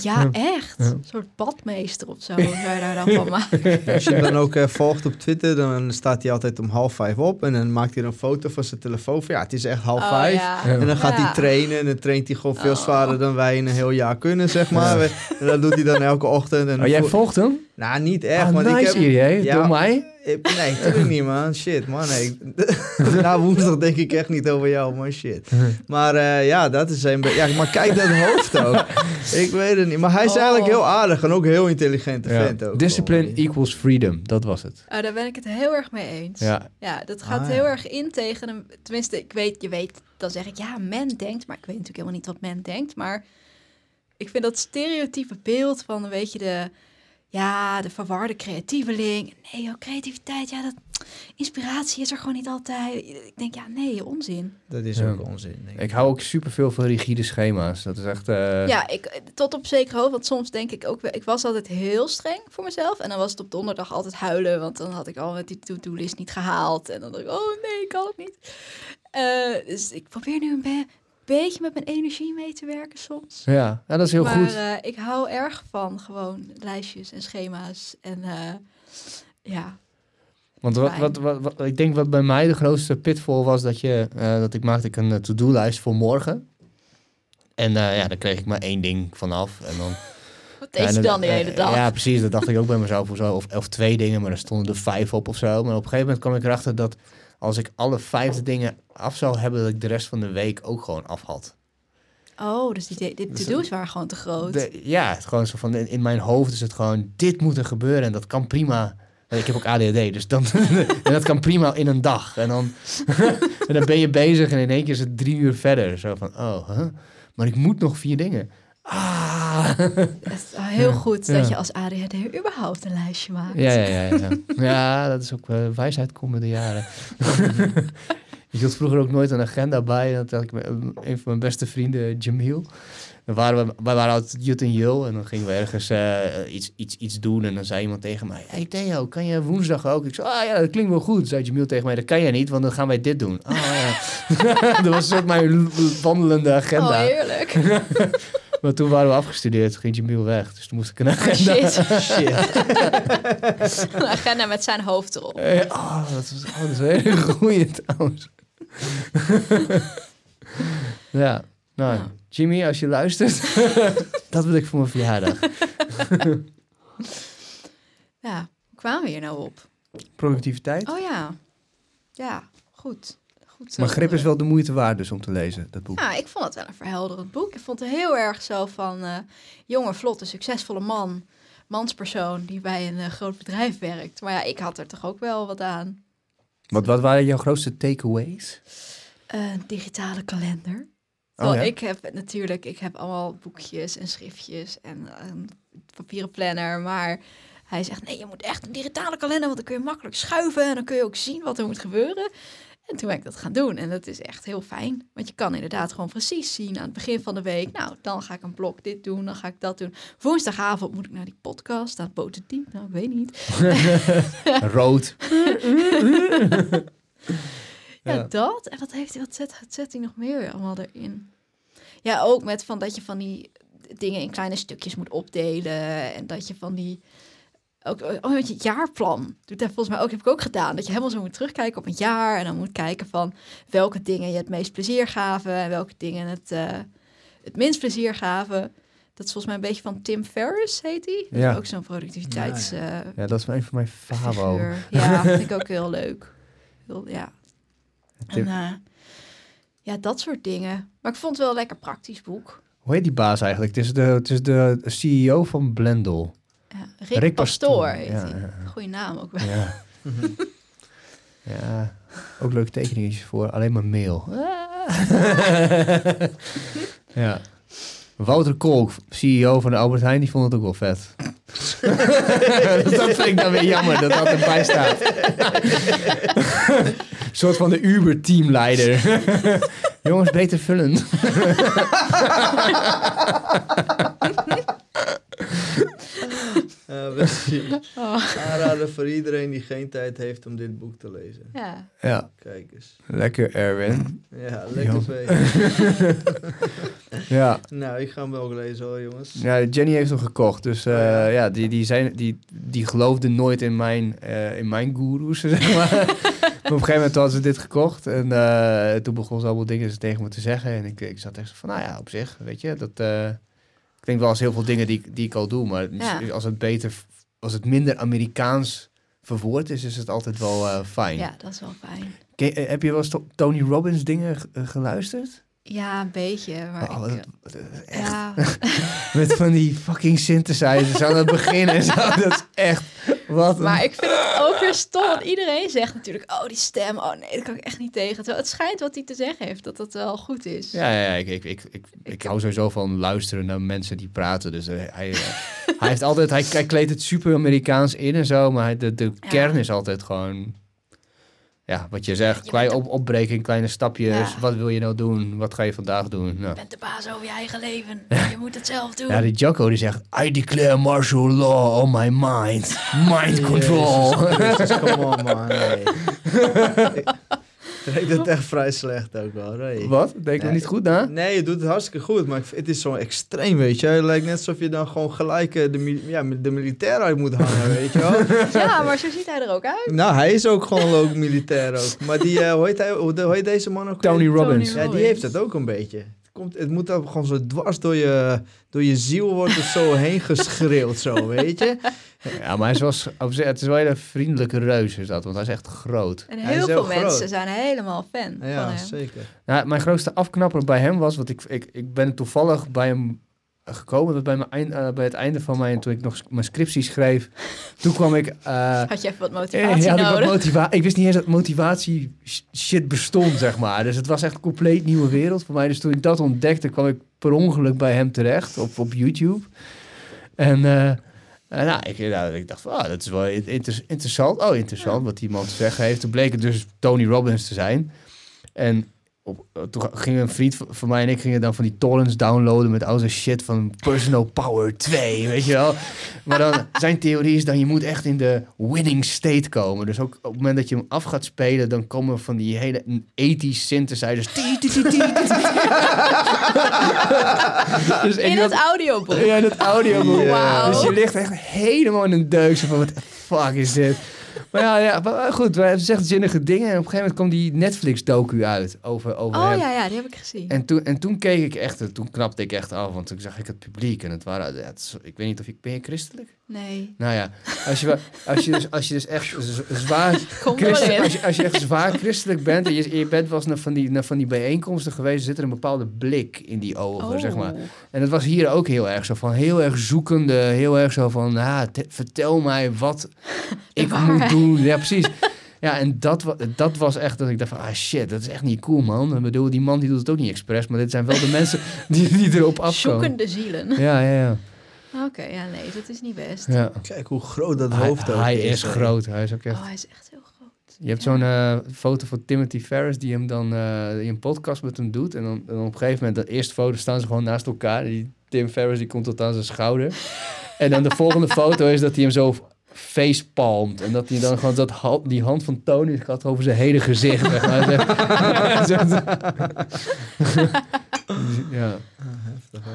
Ja, echt. Ja. Een soort badmeester of zo zou je daar dan van maken. Als je hem dan ook eh, volgt op Twitter, dan staat hij altijd om half vijf op. En dan maakt hij een foto van zijn telefoon. Van, ja, het is echt half Oh, vijf. ja. En dan gaat Ja. hij trainen en dan traint hij gewoon veel Oh. zwaarder dan wij in een heel jaar kunnen, zeg maar. En dat doet hij dan elke ochtend. En Oh, jij vo- volgt hem? Nou, niet echt, Ah, want nice ik heb... hier, hè? Ja. Door mij? ik- nee, natuurlijk niet, man. Shit, man. Nee. Na woensdag denk ik echt niet over jou, man. Shit. Maar eh, ja, dat is een beetje... Ja, maar kijk dat hoofd ook. Ik weet het niet. Maar hij is Oh. eigenlijk heel aardig en ook heel intelligente Ja. vent ook. Discipline gewoon. equals freedom. Dat was het. Oh, daar ben ik het heel erg mee eens. Ja. Ja, dat gaat Ah, ja. heel erg in tegen een... Tenminste, ik weet, je weet, dan zeg ik, ja, men denkt. Maar ik weet natuurlijk helemaal niet wat men denkt. Maar ik vind dat stereotype beeld van, een beetje de... Ja, de verwarde creatieveling. Nee, joh, creativiteit, ja, dat... Inspiratie is er gewoon niet altijd. Ik denk, ja, nee, onzin. Dat is Ja. ook onzin, denk ik. Ik hou ook superveel van rigide schema's. Dat is echt... eh, Ja, ik, tot op zekere hoogte. Want soms denk ik ook... wel- Ik was altijd heel streng voor mezelf. En dan was het op donderdag altijd huilen. Want dan had ik al met die to-do-list niet gehaald. En dan dacht ik, oh nee, ik kan het niet. Eh, dus ik probeer nu een be- beetje met mijn energie mee te werken soms. Ja, ja, dat is heel maar goed. eh, ik hou erg van gewoon lijstjes en schema's. En eh, ja, Want wat, wat, wat, wat- ik denk wat bij mij de grootste pitfall was dat, je, eh, dat ik maakte ik een eh, to-do-lijst voor morgen. En ja, daar kreeg ik maar één ding vanaf. En dan, wat ja, deed je dan de hele dag? Ja, precies. Dat dacht ik ook bij mezelf. Of, zo. Of, of twee dingen, maar er stonden er vijf op of zo. Maar op een gegeven moment kwam ik erachter dat als ik alle vijfde dingen af zou hebben, dat ik de rest van de week ook gewoon af had. Oh, dus die, die Dus, to-do's waren gewoon te groot. De- ja, het gewoon zo van in, in mijn hoofd is het gewoon dit moet er gebeuren en dat kan prima. Ik heb ook ADHD, dus dan en dat kan prima in een dag. En dan, en dan ben je bezig en in één keer is het drie uur verder. Zo van, oh, huh? maar ik moet nog vier dingen. Ah. Het is heel goed Ja. dat je als ADHD überhaupt een lijstje maakt. Ja, ja, ja, ja. Ja, dat is ook uh, wijsheid komende jaren. ik hield vroeger ook nooit een agenda bij. Dat had ik met een van mijn beste vrienden, Jamil. Dan waren we, wij waren altijd Jut en Jul. En dan gingen we ergens uh, iets, iets, iets doen. En dan zei iemand tegen mij... Hey Theo, kan je woensdag ook? Ik zei, ah ja, dat klinkt wel goed. Zei Jamil tegen mij, dat kan jij niet, want dan gaan wij dit doen. Ah ja. dat was soort mijn wandelende agenda. Oh, heerlijk. Maar toen waren we afgestudeerd, ging Jamil weg. Dus toen moest ik een Oh, agenda. shit. Shit. Een agenda met zijn hoofd erop. Eh, oh, dat is, oh, dat is een hele goeie trouwens. ja, nou, Ja. Jimmy, als je luistert, dat wil ik voor mijn verjaardag. Ja, hoe kwamen we hier nou op? Productiviteit. Oh ja. Ja, goed. Goed. Maar grip is wel de moeite waard dus om te lezen, dat boek. Ja, ik vond het wel een verhelderend boek. Ik vond het heel erg zo van eh, jonge, vlotte, succesvolle man, manspersoon die bij een eh, groot bedrijf werkt. Maar ja, ik had er toch ook wel wat aan. Wat, wat waren jouw grootste takeaways? Een digitale kalender. Oh, ja? ik heb natuurlijk, ik heb allemaal boekjes en schriftjes en eh, een papieren planner, maar hij zegt nee, je moet echt een digitale kalender, want dan kun je makkelijk schuiven en dan kun je ook zien wat er moet gebeuren. En toen ben ik dat gaan doen en dat is echt heel fijn, want je kan inderdaad gewoon precies zien aan het begin van de week, nou, dan ga ik een blok dit doen, dan ga ik dat doen. Woensdagavond moet ik naar die podcast, staat boten die, nou, ik weet niet. Rood. Ja, Ja. dat. En wat heeft hij, wat zet, wat zet hij nog meer allemaal erin? Ja, ook met van dat je van die dingen in kleine stukjes moet opdelen. En dat je van die. Ook, oh, met je jaarplan. Doet dat volgens mij ook, heb ik ook gedaan. Dat je helemaal zo moet terugkijken op een jaar. En dan moet kijken van welke dingen je het meest plezier gaven. En welke dingen het, eh, het minst plezier gaven. Dat is volgens mij een beetje van Tim Ferriss, heet hij. Dat Ja. is ook zo'n productiviteits... eh, Ja, dat is een van mijn favo. figuur. Ja, vind ik ook heel leuk. Heel, ja. Tim- En, eh, ja, dat soort dingen. Maar ik vond het wel een lekker praktisch boek. Hoe heet die baas eigenlijk? Het is de, het is de CEO van Blendel. Rick, Rick Pastoor Pastoor. Goeie naam ook wel. Ja. ja, ook leuke tekeningetjes voor. Alleen maar mail. ja. Wouter Kolk, CEO van de Albert Heijn, die vond het ook wel vet. dat vind ik dan weer jammer dat dat erbij staat. Een soort van de Uber-teamleider. Jongens, beter vullen. Precies. Oh, Aanraden voor iedereen die geen tijd heeft om dit boek te lezen. ja. Ja, Kijk eens. lekker Erwin. Ja, lekker Ja. twee. Ja. nou, ik ga hem wel lezen hoor, jongens. Ja, Jenny heeft hem gekocht. Dus eh, Oh, ja. ja, die, die, zijn, die, die geloofde nooit in mijn, eh, in mijn goeroes, zeg maar. maar op een gegeven moment hadden ze dit gekocht. En eh, toen begon ze allemaal dingen tegen me te zeggen. En ik, ik zat echt zo van, nou ja, op zich, weet je. Dat, eh, denk wel eens heel veel dingen die, ik- die ik al doe. Maar Ja. als het beter, als het minder Amerikaans verwoord is, is het altijd wel eh, fijn. ja, dat is wel fijn. Ken- eh, heb je wel eens to- Tony Robbins dingen ge- eh, geluisterd? Ja, een beetje. Maar Oh, ik, dat- eh, ja, Met van die fucking synthesizers aan het begin en zo. Dat is echt... Wat een- maar ik vind het ook weer stom. Want iedereen zegt natuurlijk, oh die stem, oh nee, dat kan ik echt niet tegen. Terwijl het schijnt wat hij te zeggen heeft, dat dat wel goed is. Ja, ja, ik, ik, ik, ik, ik hou sowieso van luisteren naar mensen die praten. Dus eh, hij, eh, hij heeft altijd... Hij, hij kleedt het super Amerikaans in en zo. Maar hij- de, de Ja. kern is altijd gewoon... Ja, wat je zegt. Je Klein op, opbreken in kleine stapjes. Ja. Wat wil je nou doen? Wat ga je vandaag doen? Nou. Je bent de baas over je eigen leven. Je moet het zelf doen. Ja, die Jocko die zegt... I declare martial law on my mind. Mind control. Jezus come on man. Nee. ik doe het echt vrij slecht ook wel. Nee. Wat? Denk ik Nee. niet goed na? Nee, je doet het hartstikke goed, maar het is zo extreem, weet je. Het lijkt net alsof je dan gewoon gelijk eh, de, ja, de militair uit moet hangen, weet je wel. Ja, maar zo ziet hij er ook uit. Nou, hij is ook gewoon ook militair ook. Maar die, eh hoe, heet hij, hoe, hoe heet deze man ook? Tony? Robbins. Tony Ja, die heeft het ook een beetje. Het, komt, het moet ook gewoon zo dwars door je, door je ziel worden zo heen geschreeuwd, zo, weet je. Ja, maar hij is wel, s- op zich- het is wel een hele vriendelijke reus is dat, want hij is echt groot. En heel veel mensen zijn helemaal fan Ja, van hem. zeker. Nou, mijn grootste afknapper bij hem was, want ik, ik, ik ben toevallig bij hem gekomen, dat bij, mijn eind, eh, bij het einde van mijn, toen ik nog mijn scriptie schreef, toen kwam ik... eh, Had je even wat eh, motivatie ik, wat nodig? motiva ik wist niet eens dat motivatie sh- shit bestond, zeg maar. Dus het was echt een compleet nieuwe wereld voor mij. Dus toen ik dat ontdekte, kwam ik per ongeluk bij hem terecht op, op YouTube. En eh, nou, ik, nou, ik dacht van, ah, dat is wel in- inter- interessant. Oh, interessant wat die man te zeggen heeft. Toen bleek het dus Tony Robbins te zijn. En op, eh, toen ging een vriend van- mij en ik gingen dan van die torrents downloaden met al zijn shit van Personal Power 2, weet je wel. Maar dan, zijn theorie is dan, je moet echt in de winning state komen. Dus ook op het moment dat je hem af gaat spelen, dan komen van die hele 80 synthesizers. Dus ik In het audioboek. Ja, in het audioboek. Dus je ligt echt helemaal in een deuk. Zo van, wat fuck is dit? Maar ja, ja maar goed, wij zeggen zinnige dingen. En op een gegeven moment kwam die Netflix-docu uit over, over Oh hem. ja, ja, die heb ik gezien. En toen, en toen keek ik echt, toen knapte ik echt af. Want toen zag ik het publiek. En het waren, ja, het ik weet niet of ik, ben je christelijk? Nee. Nou ja, als je, als je, dus, als je dus echt zwaar christelijk, als je, als je echt zwaar christelijk bent en je, je bent wel eens naar van, die, naar van die bijeenkomsten geweest, zit er een bepaalde blik in die ogen, Oh. zeg maar. En het was hier ook heel erg zo van, heel erg zoekende, heel erg zo van, ah, te- vertel mij wat ik moet doen. Ja, precies. Ja, en dat, wa- dat was echt dat ik dacht van, ah shit, dat is echt niet cool, man. Ik bedoel, die man die doet het ook niet expres, maar dit zijn wel de mensen die, die erop afkomen. Zoekende zielen. Ja, ja, ja. Oké, ja, nee, dat is niet best. ja. Kijk hoe groot dat Hij, hoofd ook hij is. is hè. groot, hij is ook echt... Oh, hij is echt heel groot. Je hebt Ja. zo'n eh, foto van Timothy Ferris die hem dan eh, die een podcast met hem doet. En dan, en op een gegeven moment, de eerste foto staan ze gewoon naast elkaar. En die Tim Ferris die komt tot aan zijn schouder. En dan de volgende foto is dat hij hem zo facepalmt. En dat hij dan gewoon dat hand, die hand van Tony gaat over zijn hele gezicht. ja.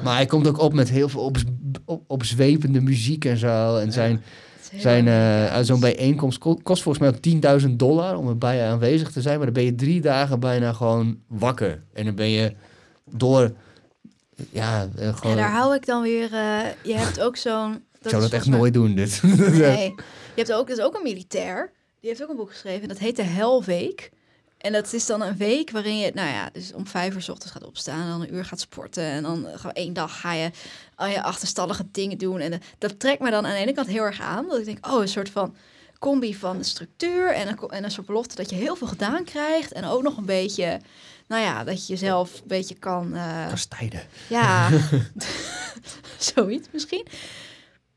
Maar hij komt ook op met heel veel op, op, opzwepende muziek en zo. En zijn, zijn eh, zo'n bijeenkomst ko- kost volgens mij ook 10.000 dollar om erbij aanwezig te zijn. Maar dan ben je drie dagen bijna gewoon wakker. En dan ben je door... Ja, eh, Ja, gewoon... daar hou ik dan weer... eh, je hebt ook zo'n... ik zou dat echt nooit doen, dit. Nee. Je hebt ook, is ook een militair. Die heeft ook een boek geschreven. Dat heet de Helweek. En dat is dan een week waarin je, nou ja, dus om vijf uur 's ochtends gaat opstaan. En dan een uur gaat sporten. En dan gewoon één dag ga je al je achterstallige dingen doen. En eh, dat trekt me dan aan de ene kant heel erg aan. Dat ik denk, oh, een soort van combi van structuur. En een, en een soort belofte dat je heel veel gedaan krijgt. En ook nog een beetje, nou ja, dat je jezelf een beetje kan... eh, Kastijden. ja, zoiets misschien.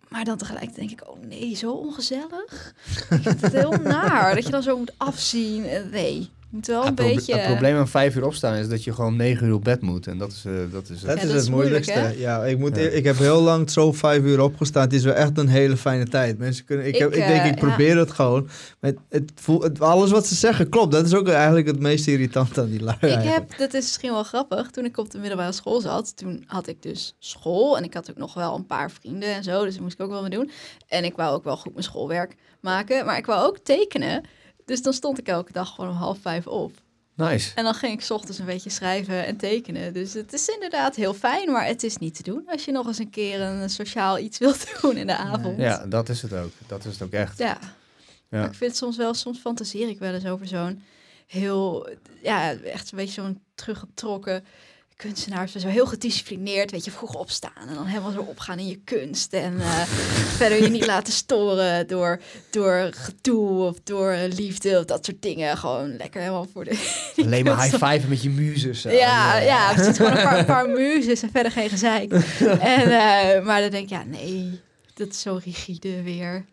Maar dan tegelijk denk ik, oh nee, zo ongezellig. Ik vind het heel naar dat je dan zo moet afzien. Eh, Nee, moet wel een het, proble- beetje... het probleem aan vijf uur opstaan is dat je gewoon negen uur op bed moet. En dat is... eh, dat is Dat Ja, is dat het is moeilijk, moeilijkste. ja, ik, moet, Ja. eer- ik heb heel lang zo vijf uur opgestaan. Het is wel echt een hele fijne tijd. Mensen kunnen, ik, Ik, heb, ik denk, eh, ik probeer het gewoon. Maar het, het voel, het, alles wat ze zeggen klopt. Dat is ook eigenlijk het meest irritant aan die lui. Ik eigenlijk. heb, dat is misschien wel grappig, toen ik op de middelbare school zat, toen had ik dus school en ik had ook nog wel een paar vrienden en zo, dus dat moest ik ook wel mee doen. En ik wou ook wel goed mijn schoolwerk maken, maar ik wou ook tekenen. Dus dan stond ik elke dag gewoon om half vijf op. Nice. En dan ging ik 's ochtends een beetje schrijven en tekenen. Dus het is inderdaad heel fijn, maar het is niet te doen als je nog eens een keer een sociaal iets wilt doen in de avond. Ja, dat is het ook. Dat is het ook echt. Ja. Ja. Ik vind soms wel, soms fantaseer ik wel eens over zo'n heel, ja, echt een beetje zo'n teruggetrokken kunstenaar. Zo heel gedisciplineerd, weet je, vroeg opstaan en dan helemaal zo opgaan in je kunst. En eh, verder je niet laten storen door, door gedoe of door liefde of dat soort dingen. Gewoon lekker helemaal voor de... Alleen maar high five met je muzes. Ja, ja, precies. Gewoon een paar, een paar muzes en verder geen gezeik. En, eh, maar dan denk ik, ja, nee, dat is zo rigide weer.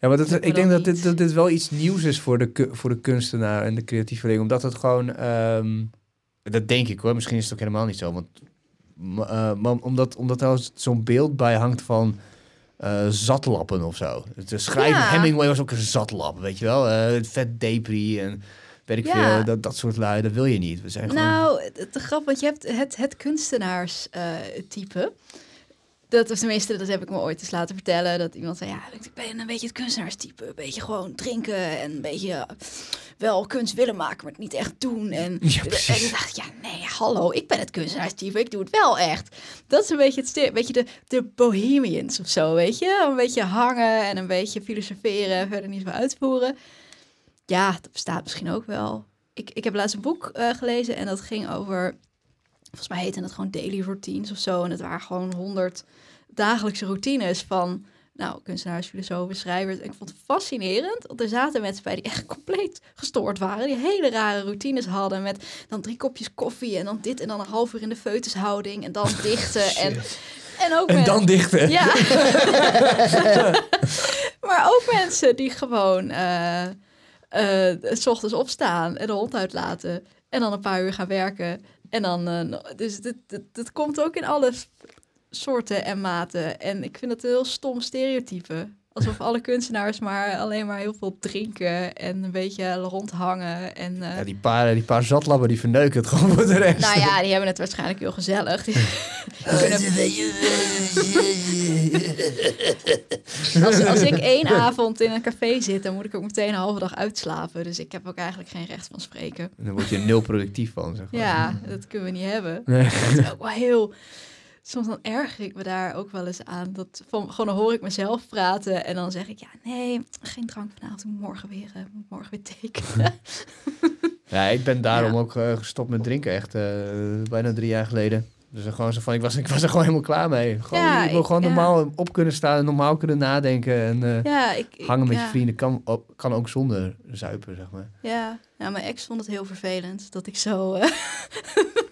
Ja, maar dat, Dat ik denk dat dit, dat dit wel iets nieuws is voor de, voor de kunstenaar en de creatieveling. Omdat het gewoon... ehm, dat denk ik hoor, misschien is het ook helemaal niet zo. Want, eh, maar omdat, omdat er zo'n beeld bij hangt van eh, zatlappen of zo. Het eh, schrijven, Ja. Hemingway was ook een zatlap, weet je wel. Eh, vet depri en weet ik Ja. veel. Dat, dat soort lui, dat wil je niet. We zijn gewoon... Nou, het te grappig, want je hebt het, het kunstenaarstype. Dat is tenminste, dat heb ik me ooit eens laten vertellen. Dat iemand zei, ja, ik ben een beetje het kunstenaarstype. Een beetje gewoon drinken en een beetje eh, wel kunst willen maken, maar het niet echt doen. En, Ja, en ik dacht, ja, nee, hallo, ik ben het kunstenaarstype. Ik doe het wel echt. Dat is een beetje het beetje de, de bohemians of zo, weet je? Een beetje hangen en een beetje filosoferen en verder niet zo uitvoeren. Ja, dat bestaat misschien ook wel. Ik, ik heb laatst een boek eh, gelezen en dat ging over... Volgens mij heette het gewoon daily routines of zo. En het waren gewoon honderd dagelijkse routines van... Nou, kunstenaars, filosofen, schrijvers. En ik vond het fascinerend. Want er zaten mensen bij die echt compleet gestoord waren. Die hele rare routines hadden. Met dan drie kopjes koffie en dan dit. En dan een half uur in de foetushouding. En dan dichten. en, en ook En met- dan dichten. ja. maar ook mensen die gewoon eh eh, s ochtends opstaan en de hond uitlaten. En dan een paar uur gaan werken. En dan, eh, no- dus dit komt ook in alle soorten en maten. En ik vind het een heel stom stereotype. Alsof alle kunstenaars maar alleen maar heel veel drinken en een beetje rondhangen. En, eh, Ja, die paar, die paar zatlabben die verneuken het gewoon voor de rest. nou ja, die hebben het waarschijnlijk heel gezellig. Die- als, als ik één avond in een café zit, dan moet ik ook meteen een halve dag uitslapen. Dus ik heb ook eigenlijk geen recht van spreken. Dan word je nul productief van, zeg maar. Ja, dat kunnen we niet hebben. Nee. Het is ook wel heel... Soms dan erger ik me daar ook wel eens aan. Dat van, gewoon dan hoor ik mezelf praten en dan zeg ik... Ja, nee, geen drank vanavond. Ik moet morgen weer, moet morgen weer tekenen. Ja, ik ben daarom Ja. ook eh, gestopt met drinken, echt eh, bijna drie jaar geleden. Dus gewoon zo van, ik was, ik was er gewoon helemaal klaar mee. Gewoon, Ja, ik wil ik- gewoon ja. normaal op kunnen staan en normaal kunnen nadenken. En ik, hangen met je vrienden kan, ook- kan ook zonder zuipen, zeg maar. Ja, ja, mijn ex vond het heel vervelend dat ik zo...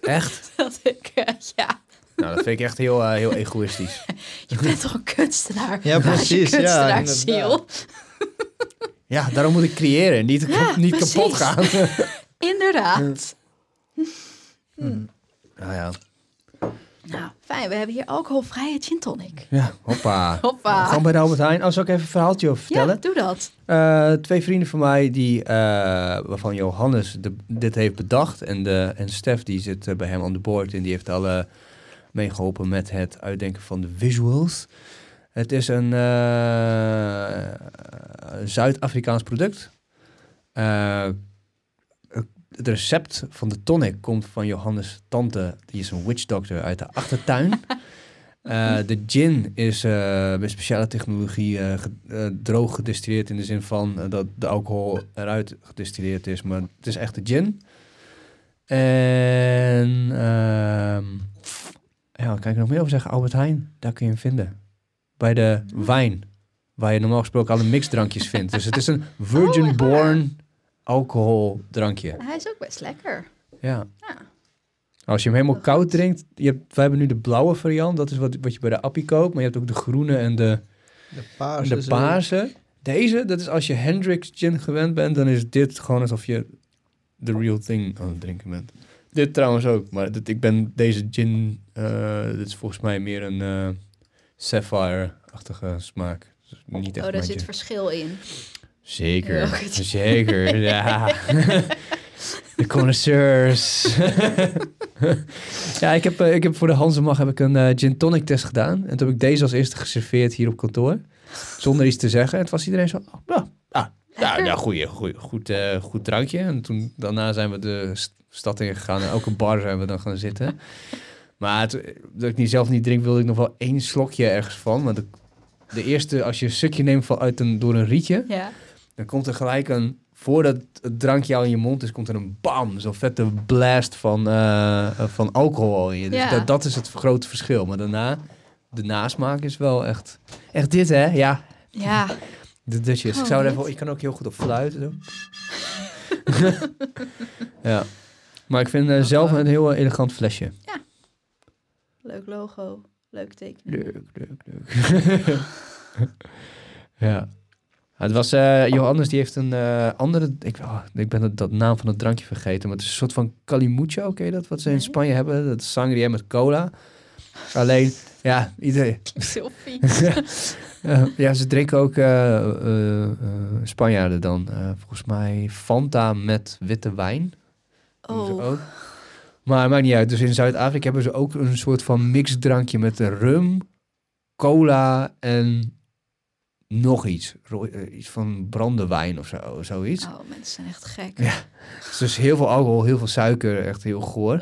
Echt? dat ik, ja, Nou, dat vind ik echt heel, eh, heel egoïstisch. je bent toch een kunstenaar? Ja, precies, ja, kunstenaarsziel? Ja, daarom moet ik creëren, niet, Ja, niet kapot gaan. Inderdaad. nou ja. Nou, fijn. We hebben hier alcoholvrije gin tonic. Ja, hoppa. Hoppa. Gewoon bij de Albert Heijn. Oh, zal ik even een verhaaltje over vertellen? Ja, doe dat. Eh, twee vrienden van mij, die, eh, waarvan Johannes de, dit heeft bedacht. En, de, en Stef, die zit bij hem aan de board. En die heeft alle meegeholpen met het uitdenken van de visuals. Het is een eh, Zuid-Afrikaans product. Eh, het recept van de tonic komt van Johannes' tante. Die is een witch doctor uit de achtertuin. Eh, de gin is met speciale technologie droog gedistilleerd in de zin van dat de alcohol eruit gedistilleerd is, maar het is echt de gin. En ehm, ja, wat kan ik nog meer over zeggen? Albert Heijn, daar kun je hem vinden. Bij de wijn, waar je normaal gesproken alle mixdrankjes vindt. Dus het is een virgin echt waar? born alcoholdrankje. Hij is ook best lekker. Ja. Ja. Als je hem helemaal koud drinkt, je hebt, wij hebben nu de blauwe variant, dat is wat, wat je bij de appie koopt, maar je hebt ook de groene en de, De paarse. de paarse. Deze, dat is als je Hendrix gin gewend bent, dan is dit gewoon alsof je de real thing aan het drinken bent. Dit trouwens ook, maar dit, ik ben deze gin, eh, dit is volgens mij meer een eh, sapphire-achtige smaak. Dus niet echt Oh, daar zit gin. verschil in. Zeker, zeker, ja. De connoisseurs. ja, ik heb, eh, ik heb voor de Hansemag heb ik een gin tonic test gedaan. En toen heb ik deze als eerste geserveerd hier op kantoor. Zonder iets te zeggen. En het was iedereen zo, oh, ja, ah, ja, ja goeie, goeie, goed, goed drankje. En toen, daarna zijn we de st- stad ingegaan. En elke bar zijn we dan gaan zitten. Maar het, dat ik niet zelf niet drink, wilde ik nog wel één slokje ergens van. Want de, de eerste, als je een stukje neemt van, uit een, door een rietje... Ja. Dan komt er gelijk een, voordat het drankje al in je mond is, komt er een bam, zo'n vette blast van, eh, eh, van alcohol al in je. Dus Ja. dat, dat is het grote verschil. Maar daarna, de nasmaak is wel echt, echt dit hè, ja, Ja. de dutjes. ik Oh, zou dit. even, je kan ook heel goed op fluiten. Zo. ja, maar ik vind eh, zelf een heel eh, elegant flesje. Leuk logo. Leuk tekening. Leuk, leuk, leuk. ja. Het was eh, Johannes, die heeft een andere. Ik, oh, ik ben dat naam van het drankje vergeten, maar het is een soort van calimucho, oké, dat wat ze in Nee. Spanje hebben. Dat is sangria met cola. Alleen, ja, iedereen. Sophie. Ja, ze drinken ook Spanjaarden dan. volgens mij Fanta met witte wijn. Oh. ook. Maar maakt niet uit. Dus in Zuid-Afrika hebben ze ook een soort van mixdrankje met rum, cola en nog iets. Eh, iets van brandewijn of zo, zoiets. Oh, mensen zijn echt gek. Ja. Dus heel veel alcohol, heel veel suiker, echt heel goor.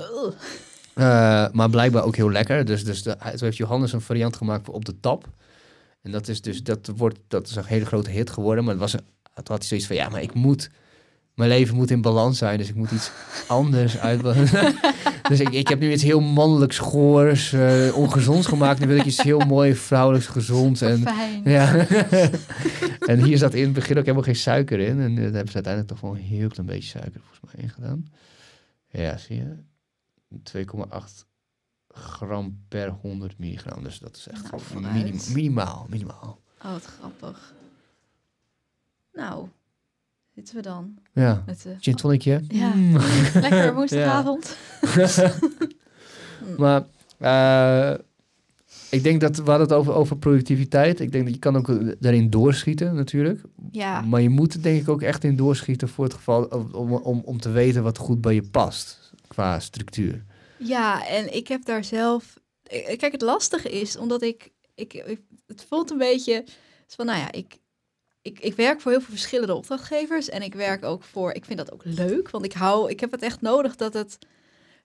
Eh, maar blijkbaar ook heel lekker. Dus, dus de, toen heeft Johannes een variant gemaakt voor op de tap. En dat is dus, dat wordt, dat is een hele grote hit geworden. Maar het was een, toen had hij zoiets van, ja, maar ik moet, mijn leven moet in balans zijn. Dus ik moet iets anders uit. dus ik, ik heb nu iets heel mannelijks, goors, eh, ongezonds gemaakt. Nu wil ik iets heel mooi, vrouwelijks, gezond. En, Fijn. ja. en hier zat in het begin ook helemaal geen suiker in. En daar hebben ze uiteindelijk toch wel een heel klein beetje suiker volgens mij in gedaan. Ja, zie je? 2,8 gram per 100 milligram. Dus dat is echt Nou, minima- minimaal, minimaal. Oh, wat grappig. Nou, zitten we dan Ja. met de... Gin tonicje. Ja. Mm. Lekker woensdagavond. maar eh, ik denk dat we hadden het over, over productiviteit. Ik denk dat je kan ook daarin doorschieten natuurlijk. Ja, Maar je moet er denk ik ook echt in doorschieten voor het geval om, om, om te weten wat goed bij je past qua structuur. ja, en ik heb daar zelf... eh, Kijk, het lastige is, omdat ik... ik, ik- het voelt een beetje van, nou ja, ik, ik, ik werk voor heel veel verschillende opdrachtgevers. En ik werk ook voor... Ik vind dat ook leuk, want ik hou... Ik heb het echt nodig dat het...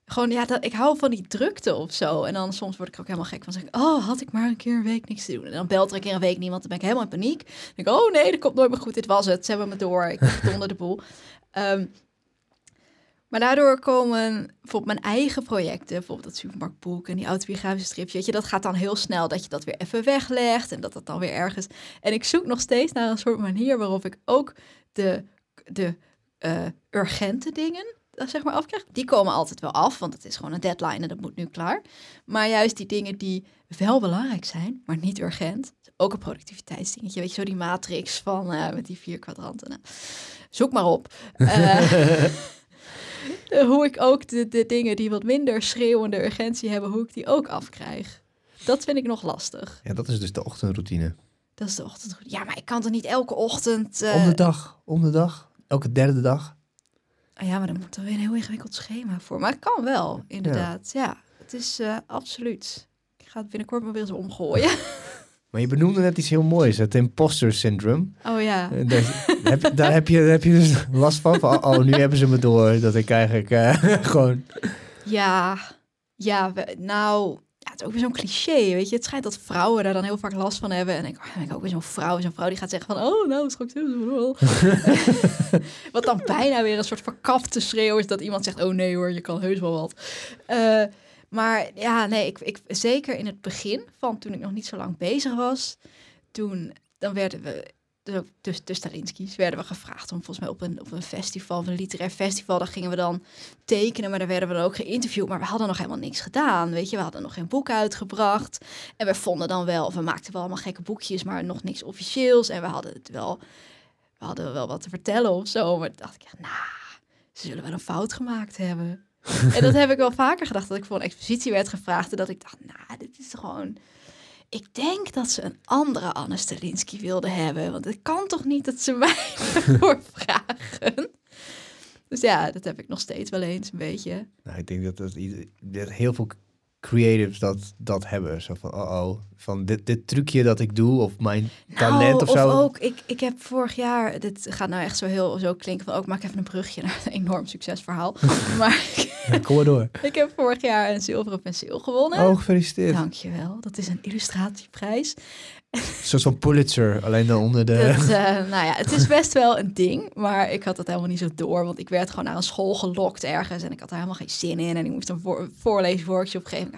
Gewoon, ja, dat, ik hou van die drukte of zo. En dan soms word ik ook helemaal gek van. Zeg ik, oh, had ik maar een keer een week niks te doen. En dan belt er een keer een week niemand. Dan ben ik helemaal in paniek. Dan denk ik, oh nee, dat komt nooit meer goed. Dit was het. Ze hebben me door. Ik heb onder de boel. Ehm, maar daardoor komen bijvoorbeeld mijn eigen projecten, bijvoorbeeld dat supermarktboek en die autobiografische stripje, weet je, dat gaat dan heel snel dat je dat weer even weglegt en dat dat dan weer ergens. En ik zoek nog steeds naar een soort manier waarop ik ook de, de eh, urgente dingen, eh, zeg maar, afkrijg. Die komen altijd wel af, want het is gewoon een deadline en dat moet nu klaar. Maar juist die dingen die wel belangrijk zijn, maar niet urgent, ook een productiviteitsdingetje. Weet je, zo die matrix van eh, met die vier kwadranten. Nou, zoek maar op. Eh, hoe ik ook de, de dingen die wat minder schreeuwende urgentie hebben, hoe ik die ook afkrijg. Dat vind ik nog lastig. Ja, dat is dus de ochtendroutine. Dat is de ochtend. Ja, maar ik kan toch niet elke ochtend. eh, Om de dag, om de dag, elke derde dag. ah ja, maar dan moet er weer een heel ingewikkeld schema voor. Maar het kan wel, inderdaad. Ja, het is eh, absoluut. Ik ga het binnenkort maar weer eens omgooien. Maar je benoemde net iets heel moois, het imposter syndrome. Oh ja. Eh, Daar heb, daar heb, je, daar heb je dus last van. van oh, nu hebben ze me door dat ik eigenlijk eh, gewoon... Ja, ja, we- nou, ja, het is ook weer zo'n cliché, weet je. Het schijnt dat vrouwen daar dan heel vaak last van hebben. En ik oh, ik ook weer zo'n vrouw, zo'n vrouw die gaat zeggen van... Oh, nou, straks wat dan bijna weer een soort verkapte schreeuw is dat iemand zegt... Oh nee hoor, je kan heus wel wat. Eh, maar ja, nee, ik, ik, zeker in het begin van toen ik nog niet zo lang bezig was... Toen, dan werden we... De, de, de Stalinski's werden we gevraagd om volgens mij op een, op een festival, een literair festival, daar gingen we dan tekenen, maar daar werden we dan ook geïnterviewd. Maar we hadden nog helemaal niks gedaan, weet je. We hadden nog geen boek uitgebracht. En we vonden dan wel, we maakten wel allemaal gekke boekjes, maar nog niks officieels. En we hadden het wel, we hadden wel wat te vertellen of zo. Maar dacht ik, nou, ze zullen wel een fout gemaakt hebben. en dat heb ik wel vaker gedacht, dat ik voor een expositie werd gevraagd. En dat ik dacht, nou, dit is gewoon... Ik denk dat ze een andere Anne Stalinsky wilden hebben. Want het kan toch niet dat ze mij ervoor vragen? Dus ja, dat heb ik nog steeds wel eens een beetje. Nou, ik denk dat, dat heel veel creatives dat, dat hebben. Zo van, oh oh, van dit, dit trucje dat ik doe of mijn talent of Nou, zo. ook, ik, ik heb vorig jaar, dit gaat nou echt zo heel zo klinken van, ook maak even een brugje naar een enorm succesverhaal. maar Ja, kom maar door. ik heb vorig jaar een zilveren penseel gewonnen. Oh, gefeliciteerd. Dankjewel, dat is een illustratieprijs. Een soort van Pulitzer, alleen dan onder de... Eh, nou ja, het is best wel een ding, maar ik had dat helemaal niet zo door, want ik werd gewoon naar een school gelokt ergens en ik had daar helemaal geen zin in en ik moest een voor, voorleesworkshop geven.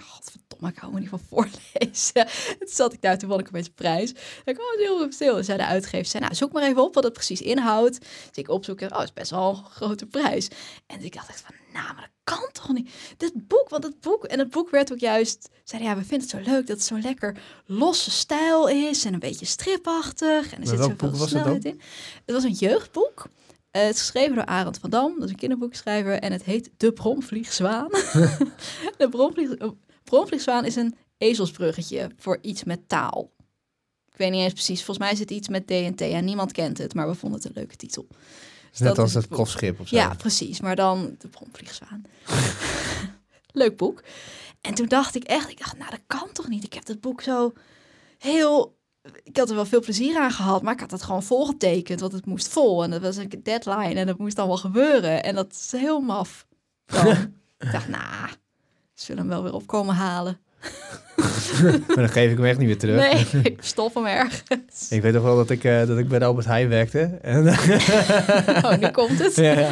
Godverdomme, ik hou me niet van voorlezen. Toen zat ik daar, toen won ik opeens een prijs. Ik dacht, oh, heel stil. En zei de uitgever, zei, nou, zoek maar even op wat het precies inhoudt. Dus ik opzoeken, oh, het is best wel een grote prijs. En ik dacht echt van, nou, maar dat kan toch niet? Dit boek, want het boek, en het boek werd ook juist, zeiden ja, we vinden het zo leuk dat het zo lekker losse stijl is en een beetje stripachtig. En er Maar zit zoveel was snelheid in. Het was een jeugdboek. Eh, het is geschreven door Arend van Dam, dat is een kinderboekschrijver. En het heet De Bromvliegzwaan. de Bromvlieg, Bromvliegzwaan is een ezelsbruggetje voor iets met taal. Ik weet niet eens precies. Volgens mij is het iets met DNT en niemand kent het, maar we vonden het een leuke titel. Dus Net dat als het boek. kostschip of zo. Ja, precies. Maar dan de bromvliegzwaan. Leuk boek. En toen dacht ik echt, ik dacht, nou dat kan toch niet? Ik heb dat boek zo heel... Ik had er wel veel plezier aan gehad, maar ik had het gewoon volgetekend, want het moest vol. En dat was een deadline en dat moest wel gebeuren. En dat is heel maf. Dan. ik dacht, nou, zullen hem wel weer opkomen halen. Maar dan geef ik hem echt niet meer terug. Nee, ik stof hem ergens. Ik weet nog wel dat ik, eh, dat ik bij de Albert Heijn werkte. En, Oh, nu komt het. ja, ja.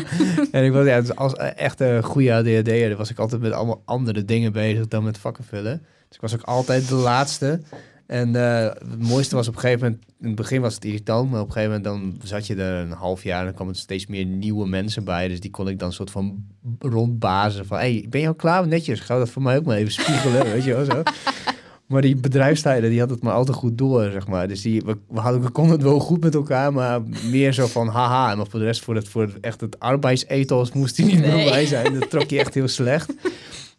en ik was ja, dus als echt een goede ADHD'er was ik altijd met allemaal andere dingen bezig dan met vakken vullen. Dus ik was ook altijd de laatste. En eh, het mooiste was op een gegeven moment, in het begin was het irritant, maar op een gegeven moment dan zat je er een half jaar en dan kwamen er steeds meer nieuwe mensen bij. Dus die kon ik dan soort van rondbazen van, hey, ben je al klaar? Netjes, ga dat voor mij ook maar even spiegelen, weet je wel zo. Maar die bedrijfstijden, die had het maar altijd goed door, zeg maar. Dus die, we, we, hadden, we konden het wel goed met elkaar, maar meer zo van haha. En maar voor de rest, voor het, voor het, echt het arbeidsethos moest hij niet meer bij zijn. Dat trok je echt heel slecht.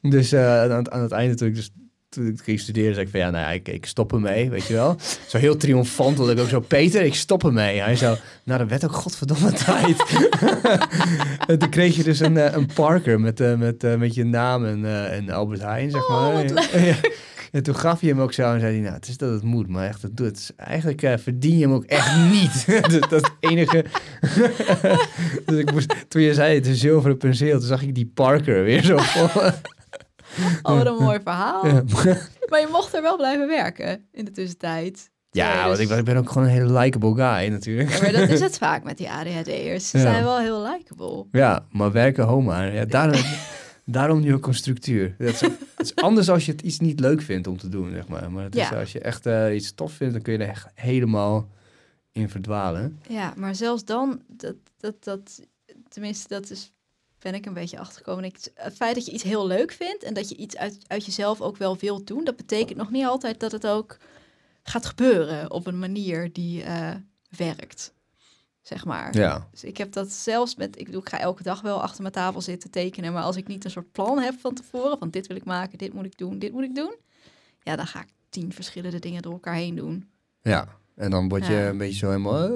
Dus eh, aan, het, aan het einde toen ik dus toen ik ging studeren, zei ik van ja, nou ja, ik, ik stop ermee, weet je wel. Zo heel triomfant, dat ik ook zo, Peter, ik stop ermee. Hij zo, nou, dat werd ook godverdomme tijd. en toen kreeg je dus een, eh, een Parker met, eh, met, eh, met je naam en, en Albert Heijn, zeg Oh, maar. Ja. En toen gaf je hem ook zo en zei hij, nou, het is dat het moet, maar echt, het doet. het Eigenlijk verdien je hem ook echt niet. dus dat is het enige. dus ik moest, toen je zei, het is zilveren penseel, toen zag ik die Parker weer zo. Oh, wat een mooi verhaal. Ja. Maar je mocht er wel blijven werken in de tussentijd. Ja, want ik, dus- ben- ik ben ook gewoon een hele likable guy natuurlijk. Ja, maar dat is het vaak met die ADHD'ers. Ze Ja. zijn wel heel likable. Ja, maar werken homa. Ja, daarom, daarom nu ook een structuur. Dat is, het is anders als je het iets niet leuk vindt om te doen, zeg maar. Maar het is, als je echt eh, iets tof vindt, dan kun je er echt helemaal in verdwalen. Ja, maar zelfs dan, dat, dat, dat, tenminste, dat is, ben ik een beetje achtergekomen. Ik, het feit dat je iets heel leuk vindt en dat je iets uit, uit jezelf ook wel wilt doen, dat betekent nog niet altijd dat het ook gaat gebeuren op een manier die eh, werkt. Zeg maar. Ja, Dus ik heb dat zelfs met, ik bedoel, ik ga elke dag wel achter mijn tafel zitten tekenen, maar als ik niet een soort plan heb van tevoren, van dit wil ik maken, dit moet ik doen, dit moet ik doen, ja, dan ga ik tien verschillende dingen door elkaar heen doen. ja. En dan word je Ja. een beetje zo helemaal...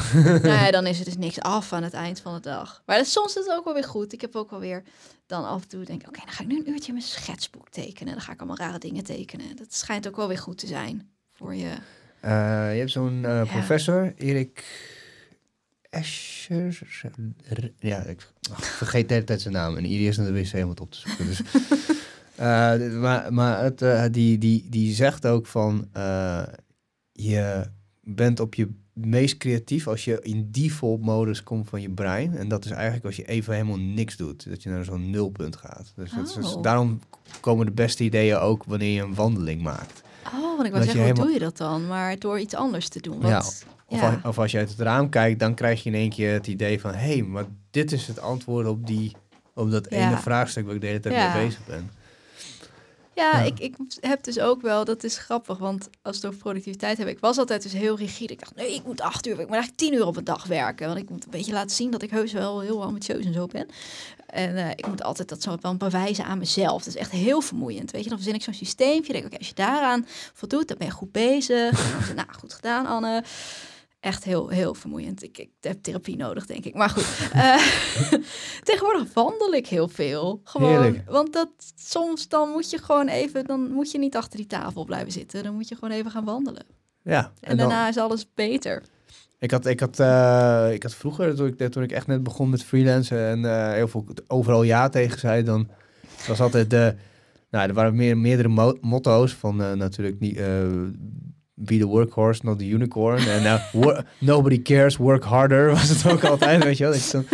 nou ja, dan is er dus niks af aan het eind van de dag. Maar dat, soms is het ook wel weer goed. Ik heb ook wel weer dan af en toe denk ik, oké, dan ga ik nu een uurtje mijn schetsboek tekenen. Dan ga ik allemaal rare dingen tekenen. Dat schijnt ook wel weer goed te zijn voor je. Eh, je hebt zo'n eh, Ja. professor, Erik Escher. Ja, ik vergeet de hele tijd zijn naam. En iedereen is naar de wc helemaal het op te zoeken. Dus. Eh, maar maar het, die, die, die zegt ook van... je bent op je meest creatief als je in default modus komt van je brein. En dat is eigenlijk als je even helemaal niks doet. Dat je naar zo'n nulpunt gaat. Dus, dat is, dus Oh. daarom komen de beste ideeën ook wanneer je een wandeling maakt. Oh, want ik wou zeggen, hoe helemaal- doe je dat dan? Maar door iets anders te doen. Ja, Of, ja. als, of als je uit het raam kijkt, dan krijg je in één keer het idee van... hé, hey, maar dit is het antwoord op, die, op dat Ja. ene vraagstuk waar ik de hele tijd mee bezig ben. Ja, Ja. Ik, ik heb dus ook wel, dat is grappig, want als het over productiviteit heb, ik was altijd dus heel rigide. Ik dacht, nee, ik moet acht uur, ik moet eigenlijk tien uur op een dag werken. Want ik moet een beetje laten zien dat ik heus wel heel ambitieus en zo ben. En eh, ik moet altijd dat zo dan bewijzen aan mezelf. Dat is echt heel vermoeiend. Weet je, dan verzin ik zo'n systeempje. Denk ik, oké, als je daaraan voldoet, dan ben je goed bezig. En dan, nou, goed gedaan, Anne. Echt heel, heel vermoeiend. Ik, ik heb therapie nodig, denk ik. Maar goed. eh, tegenwoordig wandel ik heel veel. Gewoon, Heerlijk. want dat soms dan moet je gewoon even, dan moet je niet achter die tafel blijven zitten. Dan moet je gewoon even gaan wandelen. Ja, En, daarna is alles beter. Ik had, ik, had, eh, ik had vroeger, toen ik, toen ik echt net begon met freelancen en eh, heel veel overal ja tegen zei, dan was altijd de, nou, er waren meer, meerdere mo- motto's van natuurlijk niet, be the workhorse, not the unicorn. En wor- nobody cares, work harder was het ook altijd, weet je wel. Dat dan-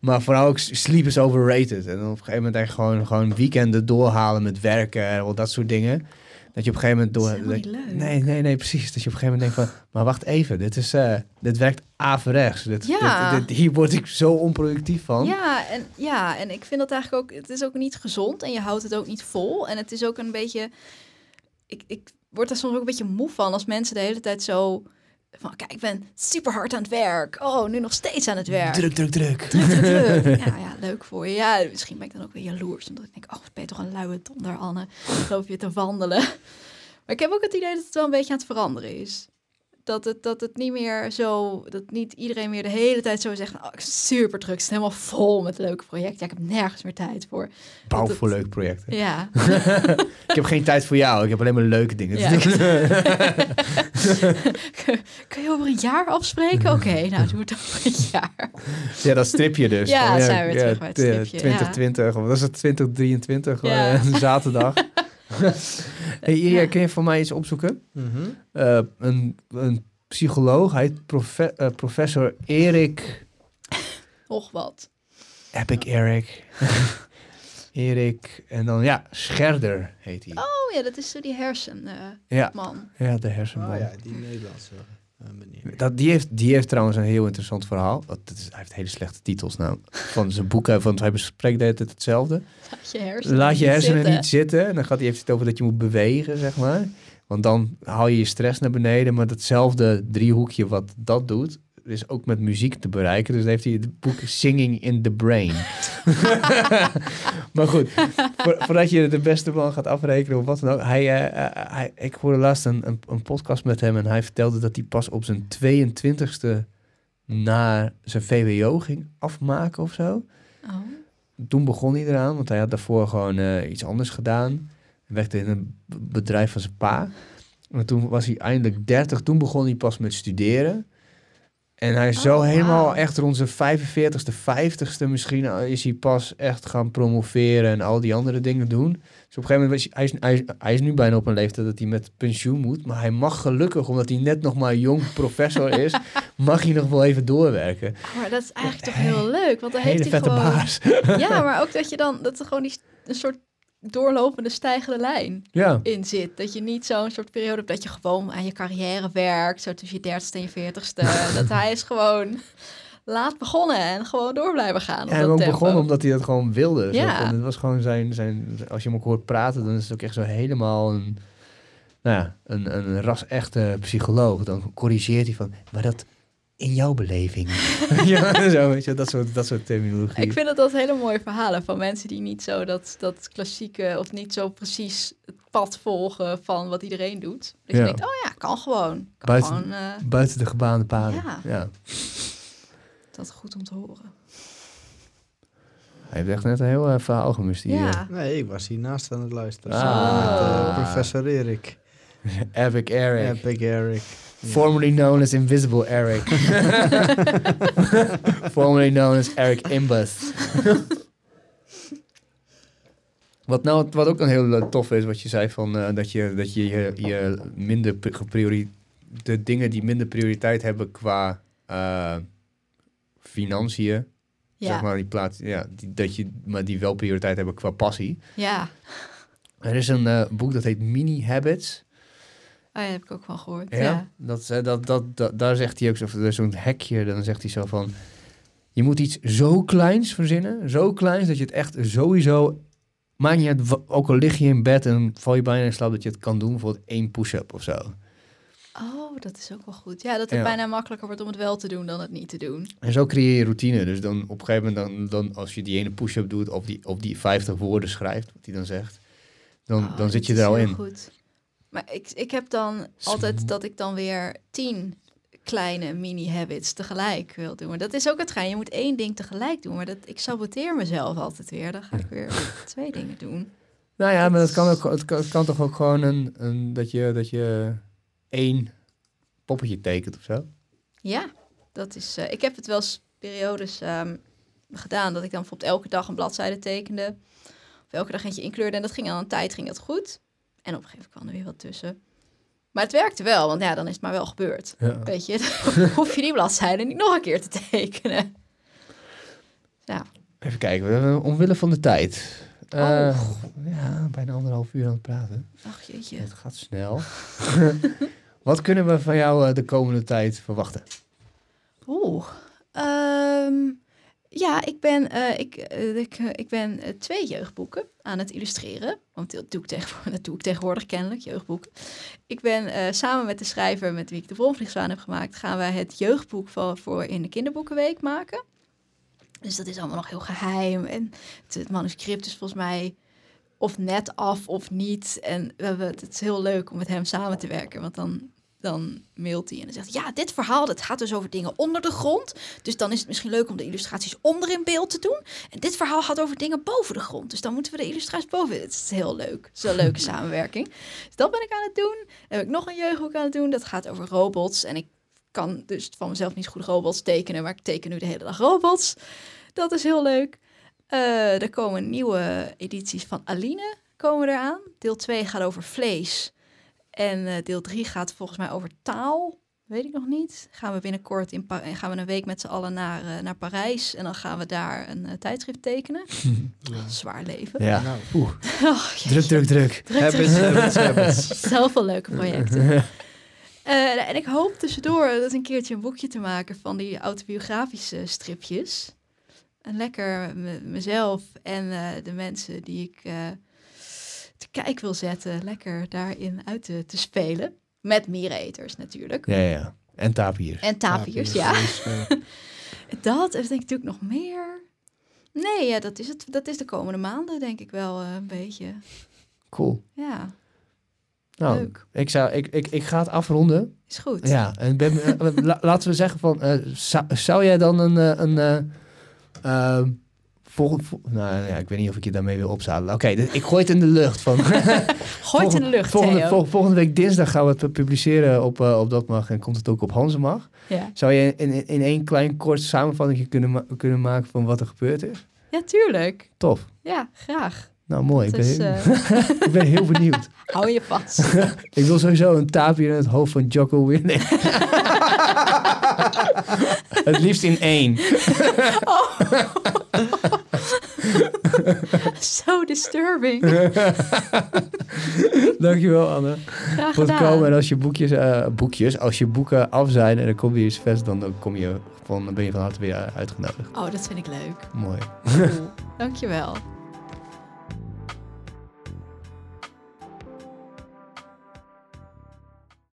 maar vooral ook sleep is overrated. En dan op een gegeven moment echt gewoon, gewoon weekenden doorhalen met werken en al dat soort dingen. Dat je op een gegeven moment Dat door... dat- niet leuk. Nee, nee, nee, precies. Dat je op een gegeven moment denkt van, maar wacht even, dit, is, eh, dit werkt averechts. Dit, Ja. dit, dit- hier word ik zo onproductief van. Ja en, ja, en ik vind dat eigenlijk ook, het is ook niet gezond en je houdt het ook niet vol. En het is ook een beetje, ik, ik word er soms ook een beetje moe van als mensen de hele tijd zo van, kijk, ik ben super hard aan het werk. Oh, nu nog steeds aan het werk. Druk, druk, druk. Druk, druk, druk. Ja, ja, leuk voor je. Ja, misschien ben ik dan ook weer jaloers. Omdat ik denk, oh, ben je toch een luie donder, Anne. Geloof je te wandelen. Maar ik heb ook het idee dat het wel een beetje aan het veranderen is. Dat het, dat het niet meer zo, dat niet iedereen meer de hele tijd zo zegt, oh, super druk, ik zit helemaal vol met leuke projecten. Ja, ik heb nergens meer tijd voor. Bouw Dat voor het- leuk projecten. Ja, Ik heb geen tijd voor jou. Ik heb alleen maar leuke dingen Ja, kun je over een jaar afspreken? Oké, nou, doe het over een jaar. Ja, dat stripje dus. Ja, Van, zijn we terug bij het stripje, ja. 2020, of was het 2023, Ja. eh, zaterdag. hey, Iria, Ja. kun je voor mij iets opzoeken? Mhm. Eh, een, een psycholoog, hij heet profe- eh, professor Erik... Och wat. Heb ik Erik? Erik, en dan ja, Scherder heet hij. Oh ja, dat is zo die hersenman. Ja, man. ja, de hersenman. Oh ja, die Nederlandse eh. Dat, die, heeft, die heeft trouwens een heel interessant verhaal. Dat is, hij heeft hele slechte titels nou. Van zijn boeken, want hij bespreekt de hele tijd hetzelfde. Laat je hersenen, Laat je niet zitten. niet zitten. En dan gaat hij heeft het over dat je moet bewegen, zeg maar. Want dan haal je je stress naar beneden. Maar datzelfde driehoekje wat dat doet, is ook met muziek te bereiken. Dus dan heeft hij het boek Singing in the Brain. maar goed, voor- voordat je de beste man gaat afrekenen of wat dan ook. Hij, eh, eh, hij, ik hoorde laatst een, een, een podcast met hem en hij vertelde dat hij pas op zijn 22e naar zijn VWO ging afmaken of zo. Oh. Toen begon hij eraan, want hij had daarvoor gewoon eh, iets anders gedaan. Hij werkte in een bedrijf van zijn pa. En toen was hij eindelijk 30. Toen begon hij pas met studeren. En hij is Oh, zo helemaal echt rond zijn 45ste, 50ste misschien eh, is hij pas echt gaan promoveren en al die andere dingen doen. Dus op een gegeven moment, was hij, is, hij, is, hij is nu bijna op een leeftijd dat hij met pensioen moet. Maar hij mag gelukkig, omdat hij net nog maar jong professor is, mag hij nog wel even doorwerken. Maar dat is eigenlijk toch heel leuk, want dan heeft hij vette gewoon... baas. Ja, maar ook dat je dan, dat er gewoon die, een soort doorlopende stijgende lijn Ja. in zit. Dat je niet zo'n soort periode hebt dat je gewoon aan je carrière werkt, zo tussen je dertigste en je veertigste. dat hij is gewoon laat begonnen en gewoon door blijven gaan. Ja, hij ook tempo. begonnen omdat hij dat gewoon wilde. Ja. van, het was gewoon zijn, zijn... Als je hem ook hoort praten, dan is het ook echt zo helemaal een... Nou ja, een, een ras-echte psycholoog. Dan corrigeert hij van... Maar dat in jouw beleving. ja, zo, weet je, dat soort, dat soort terminologie. Ik vind dat dat hele mooie verhalen van mensen die niet zo dat, dat klassieke of niet zo precies het pad volgen van wat iedereen doet. Dat Ja. je denkt, oh ja, kan gewoon. Kan Buiten- gewoon eh, Buiten de gebaande paden. Ja. ja. dat is goed om te horen. Hij heeft echt net een heel uh, verhaal gemist hier. Ja. Nee, ik was hiernaast aan het luisteren. Ah. Samen met eh, professor Erik. Epic Eric. Epic Eric. Formerly known as Invisible Eric. Formerly known as Eric Imbus. wat, nou, wat ook een heel eh, tof is, wat je zei van eh, dat je, dat je, je, je minder pri- gepriori- de dingen die minder prioriteit hebben qua eh, financiën, Ja. zeg maar, die plaats, ja, die, dat je, maar die wel prioriteit hebben qua passie. ja. Er is een eh, boek dat heet Mini Habits. Oh, ja, heb ik ook van gehoord. Ja, Ja. Dat, eh, dat, dat, dat, daar zegt hij ook zo, zo'n hekje, dan zegt hij zo van, je moet iets zo kleins verzinnen, zo kleins dat je het echt sowieso, maakt niet uit, ook al lig je in bed en val je bijna in slaap, dat je het kan doen, bijvoorbeeld één push-up of zo. Oh, dat is ook wel goed. Ja, dat het Ja. bijna makkelijker wordt om het wel te doen dan het niet te doen. En zo creëer je routine. Dus dan op een gegeven moment, dan, dan als je die ene push-up doet, of die, of die 50 woorden schrijft, wat hij dan zegt, dan, Oh, dan zit je er al in. Goed. Maar ik, ik heb dan altijd dat ik dan weer tien kleine mini-habits tegelijk wil doen. Maar dat is ook het gein. Je moet één ding tegelijk doen. Maar dat, ik saboteer mezelf altijd weer. Dan ga ik weer twee dingen doen. Nou ja, maar dat kan, ook, het kan, het kan toch ook gewoon een, een, dat, je, dat je één poppetje tekent of zo. Ja, dat is. eh, ik heb het wel eens periodes ehm, gedaan dat ik dan bijvoorbeeld elke dag een bladzijde tekende. Of elke dag eentje inkleurde. En dat ging al een tijd ging dat goed. En op een gegeven moment kwam er weer wat tussen. Maar het werkte wel, want ja, dan is het maar wel gebeurd. Ja. Weet je, hoef je die bladzijde niet nog een keer te tekenen. Ja, Even kijken, we hebben omwille van de tijd. Oh. Eh, Ja, bijna anderhalf uur aan het praten. ach jeetje. Het gaat snel. Wat kunnen we van jou eh, de komende tijd verwachten? Oeh. Ehm, ja, ik ben, eh, ik, eh, ik, eh, ik ben twee jeugdboeken aan het illustreren. Want dat doe ik tegenwoordig, dat ik tegenwoordig kennelijk, jeugdboeken. Ik ben samen met de schrijver met wie ik de Bromvliegzwaan heb gemaakt... gaan wij het jeugdboek voor in de kinderboekenweek maken. Dus dat is allemaal nog heel geheim. En het, het manuscript is volgens mij of net af of niet. En we hebben, het is heel leuk om met hem samen te werken. Want dan, dan mailt hij en dan zegt ja, dit verhaal dat gaat dus over dingen onder de grond. Dus dan is het misschien leuk om de illustraties onder in beeld te doen. En dit verhaal gaat over dingen boven de grond. Dus dan moeten we de illustraties boven... Het is heel leuk. Een leuke samenwerking. Dus dat ben ik aan het doen. Dan heb ik nog een jeugdboek aan het doen. Dat gaat over robots. En ik kan dus van mezelf niet goed robots tekenen... maar ik teken nu de hele dag robots. Dat is heel leuk. Eh, er komen nieuwe edities van Aline komen eraan. Deel 2 gaat over vlees. En eh, deel 3 gaat volgens mij over taal. Weet ik nog niet. Gaan we binnenkort in gaan we een week met z'n allen naar, eh, naar Parijs. En dan gaan we daar een eh, tijdschrift tekenen. Zwaar leven. Ja, Nou, oeh, Oh, druk, druk, druk. druk, habits, druk. habits, habits. Zoveel leuke projecten. Eh, en ik hoop tussendoor dat een keertje een boekje te maken van die autobiografische stripjes. En lekker me- mezelf en eh, de mensen die ik eh, te kijk wil zetten, lekker daarin uit te, te spelen. Met miereneters natuurlijk. Ja, ja. En tapirs. En tapirs, ja. dus, Dat, en denk ik natuurlijk nog meer. Nee, ja, dat, is het, dat is de komende maanden denk ik wel eh, een beetje. Cool. Ja, Nou, leuk. ik, zou, ik, ik, ik ga het afronden. Is goed. Ja, en ben, eh, la- laten we zeggen van, eh, zou, zou jij dan een, een eh, ehm, volgend, vol- nou ja, ik weet niet of ik je daarmee wil opzadelen. Oké, dus ik gooi het in de lucht van. Gooi het in de lucht, volgende, vol- volgende week dinsdag gaan we het publiceren op, eh, op Dat Mag en komt het ook op Hansemag. Ja. Zou je in, in, in één klein kort samenvatting kunnen, ma- kunnen maken van wat er gebeurd is? ja, tuurlijk. Tof. Ja, graag. Nou, mooi. Ik ben, is, heel, eh, ik ben heel benieuwd. hou je vast. Ik wil sowieso een tapir in het hoofd van Jocko Winning. het liefst in één. Zo disturbing. Dankjewel, Anne. Graag Voor het gedaan. komen. En als je boekjes, eh, boekjes, als je boeken af zijn en dan kom je eens vest, dan, dan kom je van, dan ben je van harte weer uitgenodigd. Oh, dat vind ik leuk. Mooi. Cool. Dankjewel.